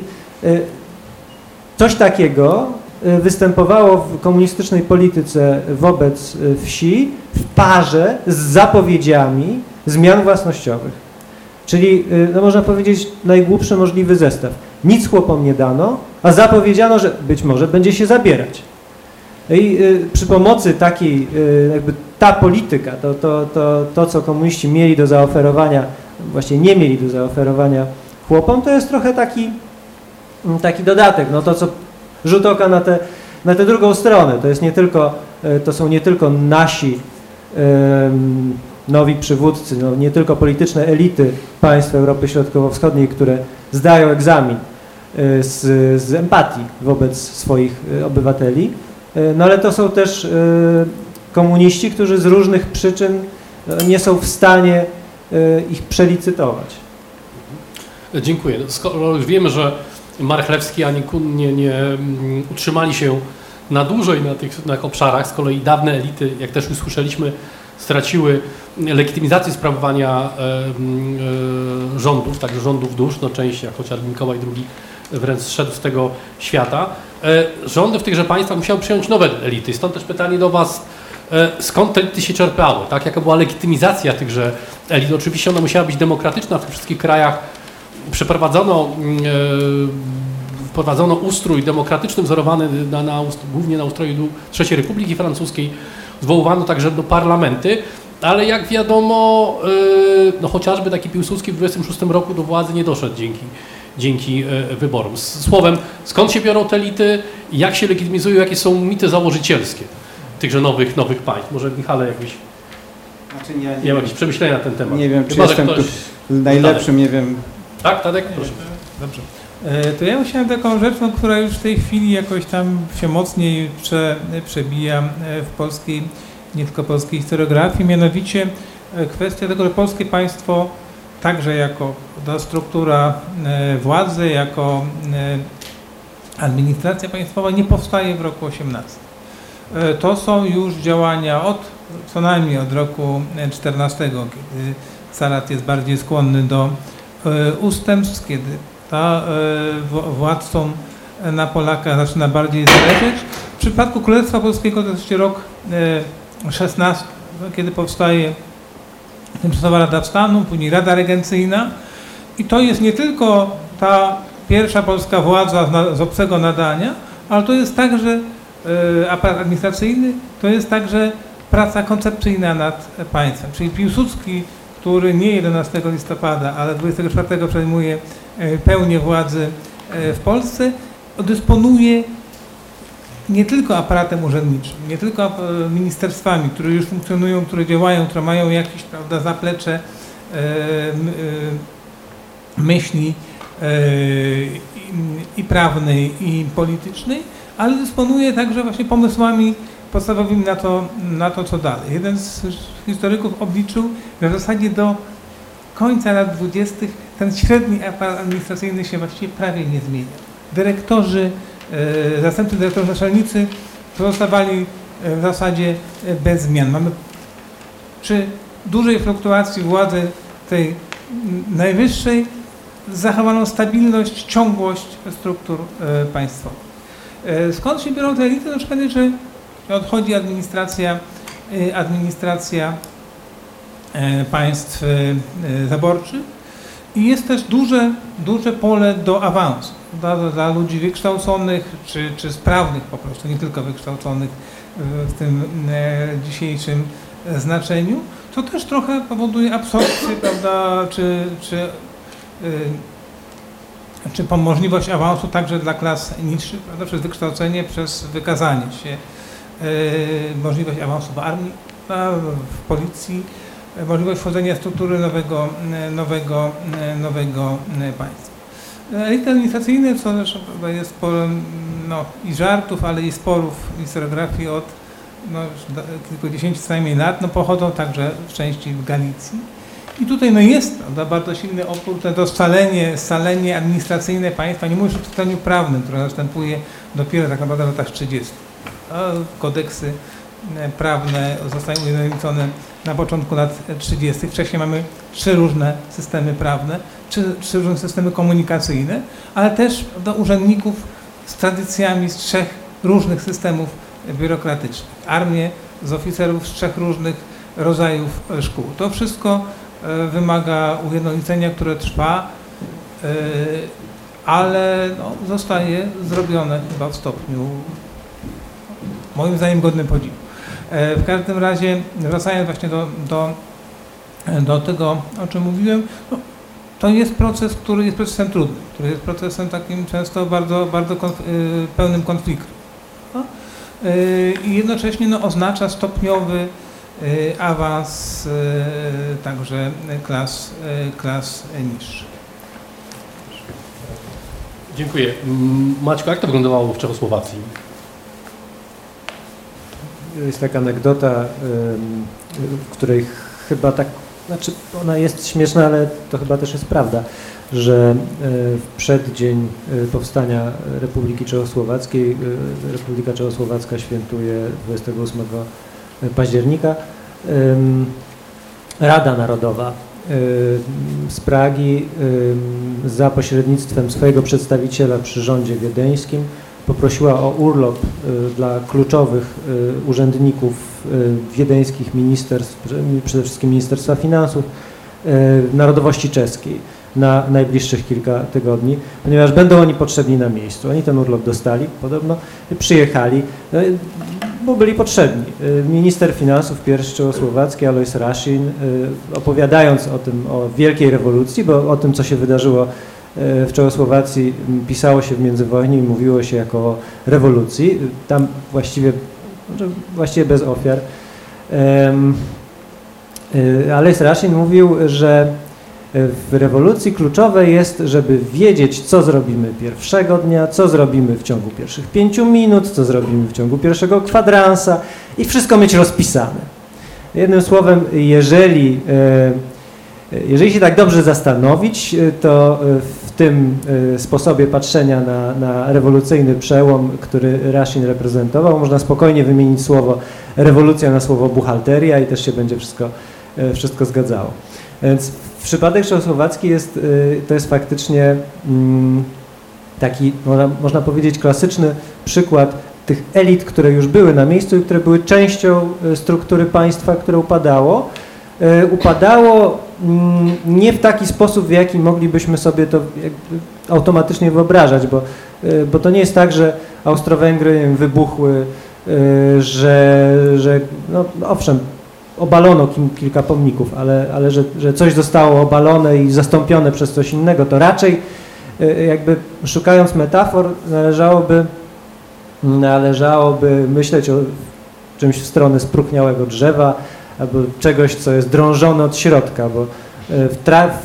coś takiego e, występowało w komunistycznej polityce wobec e, wsi w parze z zapowiedziami zmian własnościowych. Czyli, y, no można powiedzieć, najgłupszy możliwy zestaw. Nic chłopom nie dano, a zapowiedziano, że być może będzie się zabierać. I y, przy pomocy takiej, y, jakby ta polityka, to, to, to, to, co komuniści mieli do zaoferowania, właśnie nie mieli do zaoferowania chłopom, to jest trochę taki, taki dodatek. No to, co rzut oka na tę na drugą stronę. To, jest nie tylko, y, to są nie tylko nasi nowi przywódcy, no, nie tylko polityczne elity państw Europy Środkowo-Wschodniej, które zdają egzamin y, z, z empatii wobec swoich y, obywateli, no ale to są też komuniści, którzy z różnych przyczyn y, nie są w stanie ich przelicytować. Dziękuję. Skoro wiemy, że Marchlewski ani Kun nie, nie mm, utrzymali się na dłużej na tych na obszarach, z kolei dawne elity, jak też już słyszeliśmy, straciły legitymizację sprawowania e, mm, e, rządów, także rządów dusz, no część, jak chociażby Mikołaj II wręcz zszedł z tego świata. E, rządy w tychże państwach musiały przyjąć nowe elity. Stąd też pytanie do Was, skąd te elity się czerpały, tak? Jaka była legitymizacja tychże elit? Oczywiście ona musiała być demokratyczna w tych wszystkich krajach. Przeprowadzono, mm, e, wprowadzono ustrój demokratyczny wzorowany na, na, głównie na ustroju III Republiki Francuskiej. Zwoływano także do parlamenty ale jak wiadomo, y, no chociażby taki Piłsudski w 26 roku do władzy nie doszedł dzięki, dzięki y, wyborom. Słowem, skąd się biorą te elity, jak się legitymizują, jakie są mity założycielskie tychże nowych, nowych państw? Może Michale jakbyś Znaczy nie, miał jakieś przemyślenia na ten temat? Nie wiem, czy Chyba, że jestem ktoś... najlepszym, nie wiem. Tak, Tadek? Proszę. Dobrze. E, To ja musiałem taką rzecz, no, która już w tej chwili jakoś tam się mocniej prze, przebija e, w polskiej, nie tylko polskiej historiografii, mianowicie e, kwestia tego, że polskie państwo także jako ta struktura władzy, jako administracja państwowa nie powstaje w roku 18. E, To są już działania od co najmniej od roku e, 14, kiedy Sarat jest bardziej skłonny do ustępstw, kiedy ta e, władcom na Polakach zaczyna bardziej zależeć. W przypadku Królestwa Polskiego to jest rok e, 16, kiedy powstaje Tymczasowa Rada Stanu, później Rada Regencyjna i to jest nie tylko ta pierwsza polska władza z, obcego nadania, ale to jest także e, aparat administracyjny, to jest także praca koncepcyjna nad państwem. Czyli Piłsudski, który nie 11 listopada, ale 24 przejmuje e, pełnię władzy e, w Polsce, dysponuje nie tylko aparatem urzędniczym, nie tylko e, ministerstwami, które już funkcjonują, które działają, które mają jakieś prawda, zaplecze myśli i prawnej, i politycznej, ale dysponuje także właśnie pomysłami podstawowymi na to, na to co dalej. Jeden z historyków obliczył, że w zasadzie do końca lat 20. ten średni aparat administracyjny się właściwie prawie nie zmienia. Dyrektorzy, e, zastępcy dyrektorzy naczelnicy pozostawali e, w zasadzie e, bez zmian. Mamy przy dużej fluktuacji władzy tej najwyższej zachowaną stabilność, ciągłość struktur państwowych. Skąd się biorą te elity? Na przykład, że odchodzi administracja, e, administracja e, państw e, e, zaborczych i jest też duże, duże pole do awansu. Dla, dla ludzi wykształconych czy, czy sprawnych po prostu, nie tylko wykształconych w, tym dzisiejszym znaczeniu, to też trochę powoduje absorpcję, prawda, czy, czy, czy możliwość awansu także dla klas niższych, prawda, przez wykształcenie, przez wykazanie się, możliwość awansu w armii, w policji, e, możliwość wchodzenia w struktury nowego, e, nowego, e, nowego e, państwa. Elity administracyjne, co zresztą jest sporem no, i żartów, ale i sporów historiografii od no, kilkudziesięciu co najmniej lat, no, pochodzą także w części w Galicji. I tutaj no, jest prawda, bardzo silny opór, to, scalenie, scalenie administracyjne państwa, nie mówię już o scaleniu prawnym, które następuje dopiero tak naprawdę w latach 30. Kodeksy e, prawne zostają ujednolicone na początku lat 30. Wcześniej mamy trzy różne systemy prawne, trzy, trzy różne systemy komunikacyjne, ale też do urzędników z tradycjami z trzech różnych systemów biurokratycznych. Armię z oficerów z trzech różnych rodzajów szkół. To wszystko e, wymaga ujednolicenia, które trwa, e, ale no, zostaje zrobione chyba w stopniu moim zdaniem godnym podziwu. E, W każdym razie, wracając właśnie do, do, do tego, o czym mówiłem, no, to jest proces, który jest procesem trudnym, który jest procesem takim często bardzo, bardzo konf, y, pełnym konfliktu. No? Y, I jednocześnie no, oznacza stopniowy awans także klas, klas niższych. Dziękuję. Maćko, jak to wyglądało w Czechosłowacji? Jest taka anegdota, w której chyba tak, znaczy ona jest śmieszna, ale to chyba też jest prawda, że y, w przeddzień y, powstania Republiki Czechosłowackiej, y, Republika Czechosłowacka świętuje 28 października, Rada Narodowa z Pragi za pośrednictwem swojego przedstawiciela przy rządzie wiedeńskim poprosiła o urlop y, dla kluczowych y, urzędników y, wiedeńskich ministerstw, prze- przede wszystkim Ministerstwa Finansów, narodowości czeskiej na najbliższych kilka tygodni, ponieważ będą oni potrzebni na miejscu. Oni ten urlop dostali, podobno, przyjechali. No, bo byli potrzebni. Minister finansów pierwszy czechosłowacki, Alois Rashin, y, opowiadając o tym, o wielkiej rewolucji, bo o tym, co się wydarzyło w Czechosłowacji, pisało się w międzywojnie i mówiło się jako o rewolucji. Tam właściwie, może właściwie bez ofiar. Y, Alois Rashin mówił, że w rewolucji kluczowe jest, żeby wiedzieć, co zrobimy pierwszego dnia, co zrobimy w ciągu pierwszych pięciu minut, co zrobimy w ciągu pierwszego kwadransa i wszystko mieć rozpisane. Jednym słowem, jeżeli, e, jeżeli się tak dobrze zastanowić, e, to e, tym e, sposobie patrzenia na, na rewolucyjny przełom, który Rashin reprezentował, można spokojnie wymienić słowo rewolucja na słowo buchalteria i też się będzie wszystko, e, wszystko zgadzało. Więc przypadek czechosłowacki jest, y, to jest faktycznie mm, taki, można, powiedzieć, klasyczny przykład tych elit, które już były na miejscu i które były częścią y, struktury państwa, które upadało. Y, Upadało nie w taki sposób, w jaki moglibyśmy sobie to automatycznie wyobrażać, bo, y, bo to nie jest tak, że Austro-Węgry wybuchły, y, że, że no, owszem, obalono kilka pomników, ale, ale że, że coś zostało obalone i zastąpione przez coś innego, to raczej y, jakby szukając metafor należałoby, należałoby myśleć o czymś w stronę spróchniałego drzewa albo czegoś, co jest drążone od środka, bo y, w,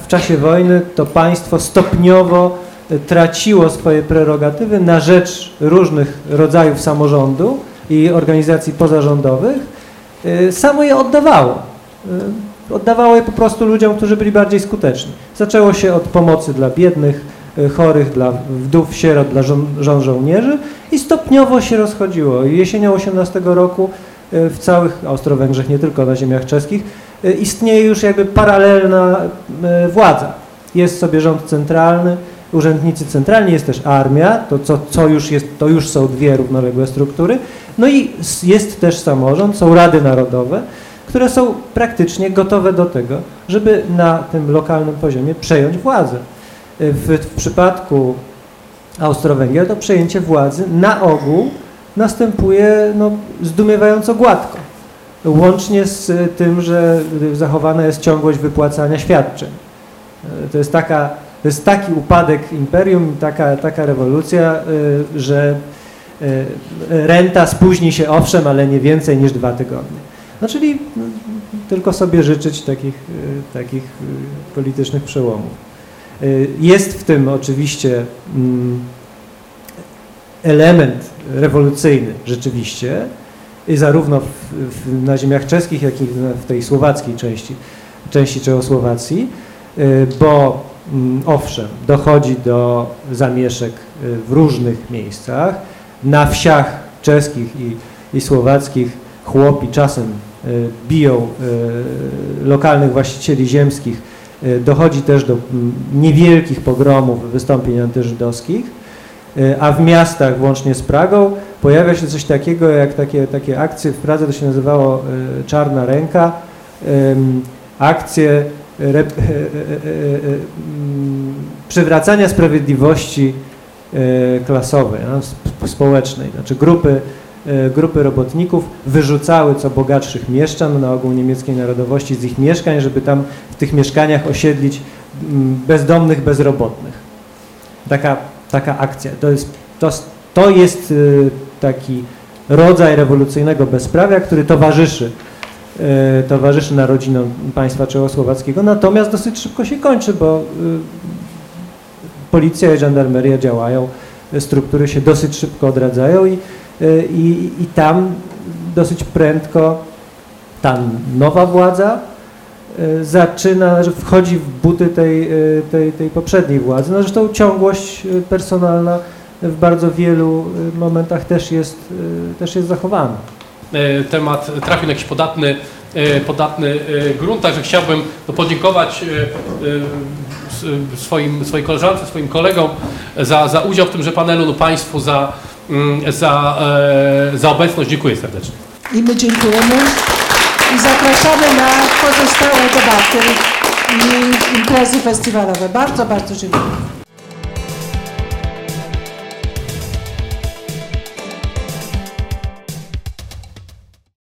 w czasie wojny to państwo stopniowo y, traciło swoje prerogatywy na rzecz różnych rodzajów samorządu i organizacji pozarządowych, y, samo je oddawało. Oddawało je po prostu ludziom, którzy byli bardziej skuteczni. Zaczęło się od pomocy dla biednych, chorych, dla wdów, sierot, dla żon, żołnierzy i stopniowo się rozchodziło. Jesienią 18 roku w całych Austro-Węgrzech, nie tylko na ziemiach czeskich, y, istnieje już jakby paralelna y, władza. Jest sobie rząd centralny, urzędnicy centralni, jest też armia, to co, co już jest, to już są dwie równoległe struktury, no i jest też samorząd, są rady narodowe, które są praktycznie gotowe do tego, żeby na tym lokalnym poziomie przejąć władzę. W, w przypadku Austro-Węgier to przejęcie władzy na ogół następuje no, zdumiewająco gładko. Łącznie z y, tym, że y, zachowana jest ciągłość wypłacania świadczeń. Y, To jest, taka, to jest taki upadek imperium, taka, taka rewolucja, że renta spóźni się owszem, ale nie więcej niż dwa tygodnie. No czyli no, tylko sobie życzyć takich, takich politycznych przełomów. Jest w tym oczywiście mm, element rewolucyjny rzeczywiście, zarówno w, w, na ziemiach czeskich, jak i w tej słowackiej części, części Czechosłowacji, y, bo mm, owszem, dochodzi do zamieszek y, w różnych miejscach. Na wsiach czeskich i, i słowackich chłopi czasem y, biją lokalnych właścicieli ziemskich. Dochodzi też do mm, niewielkich pogromów, wystąpień antyżydowskich, a w miastach, włącznie z Pragą, pojawia się coś takiego jak takie, takie akcje, w Pradze to się nazywało y, Czarna Ręka, akcje rep, e, e, e, e, mm, przywracania sprawiedliwości e, klasowej, sp- społecznej. Znaczy grupy, e, grupy robotników wyrzucały co bogatszych mieszczan, na ogół niemieckiej narodowości, z ich mieszkań, żeby tam w tych mieszkaniach osiedlić mm, bezdomnych, bezrobotnych. Taka, taka akcja. To jest, to, to jest y, taki rodzaj rewolucyjnego bezprawia, który towarzyszy e, towarzyszy narodzinom państwa czechosłowackiego, natomiast dosyć szybko się kończy, bo y, policja i żandarmeria działają, y, struktury się dosyć szybko odradzają i, y, i, i tam dosyć prędko ta nowa władza y, zaczyna, że wchodzi w buty tej, y, tej, tej poprzedniej władzy. No zresztą ciągłość y, personalna w bardzo wielu y, momentach też jest, y, też jest zachowana. e, temat trafił na jakiś podatny, e, podatny e, grunt, także chciałbym no, podziękować swoim, swojej koleżance, swoim kolegom za, za udział w tymże panelu, no Państwu za, mm, za, za obecność. Dziękuję serdecznie. I my dziękujemy i zapraszamy na pozostałe debaty i imprezy festiwalowe. Bardzo, bardzo dziękuję.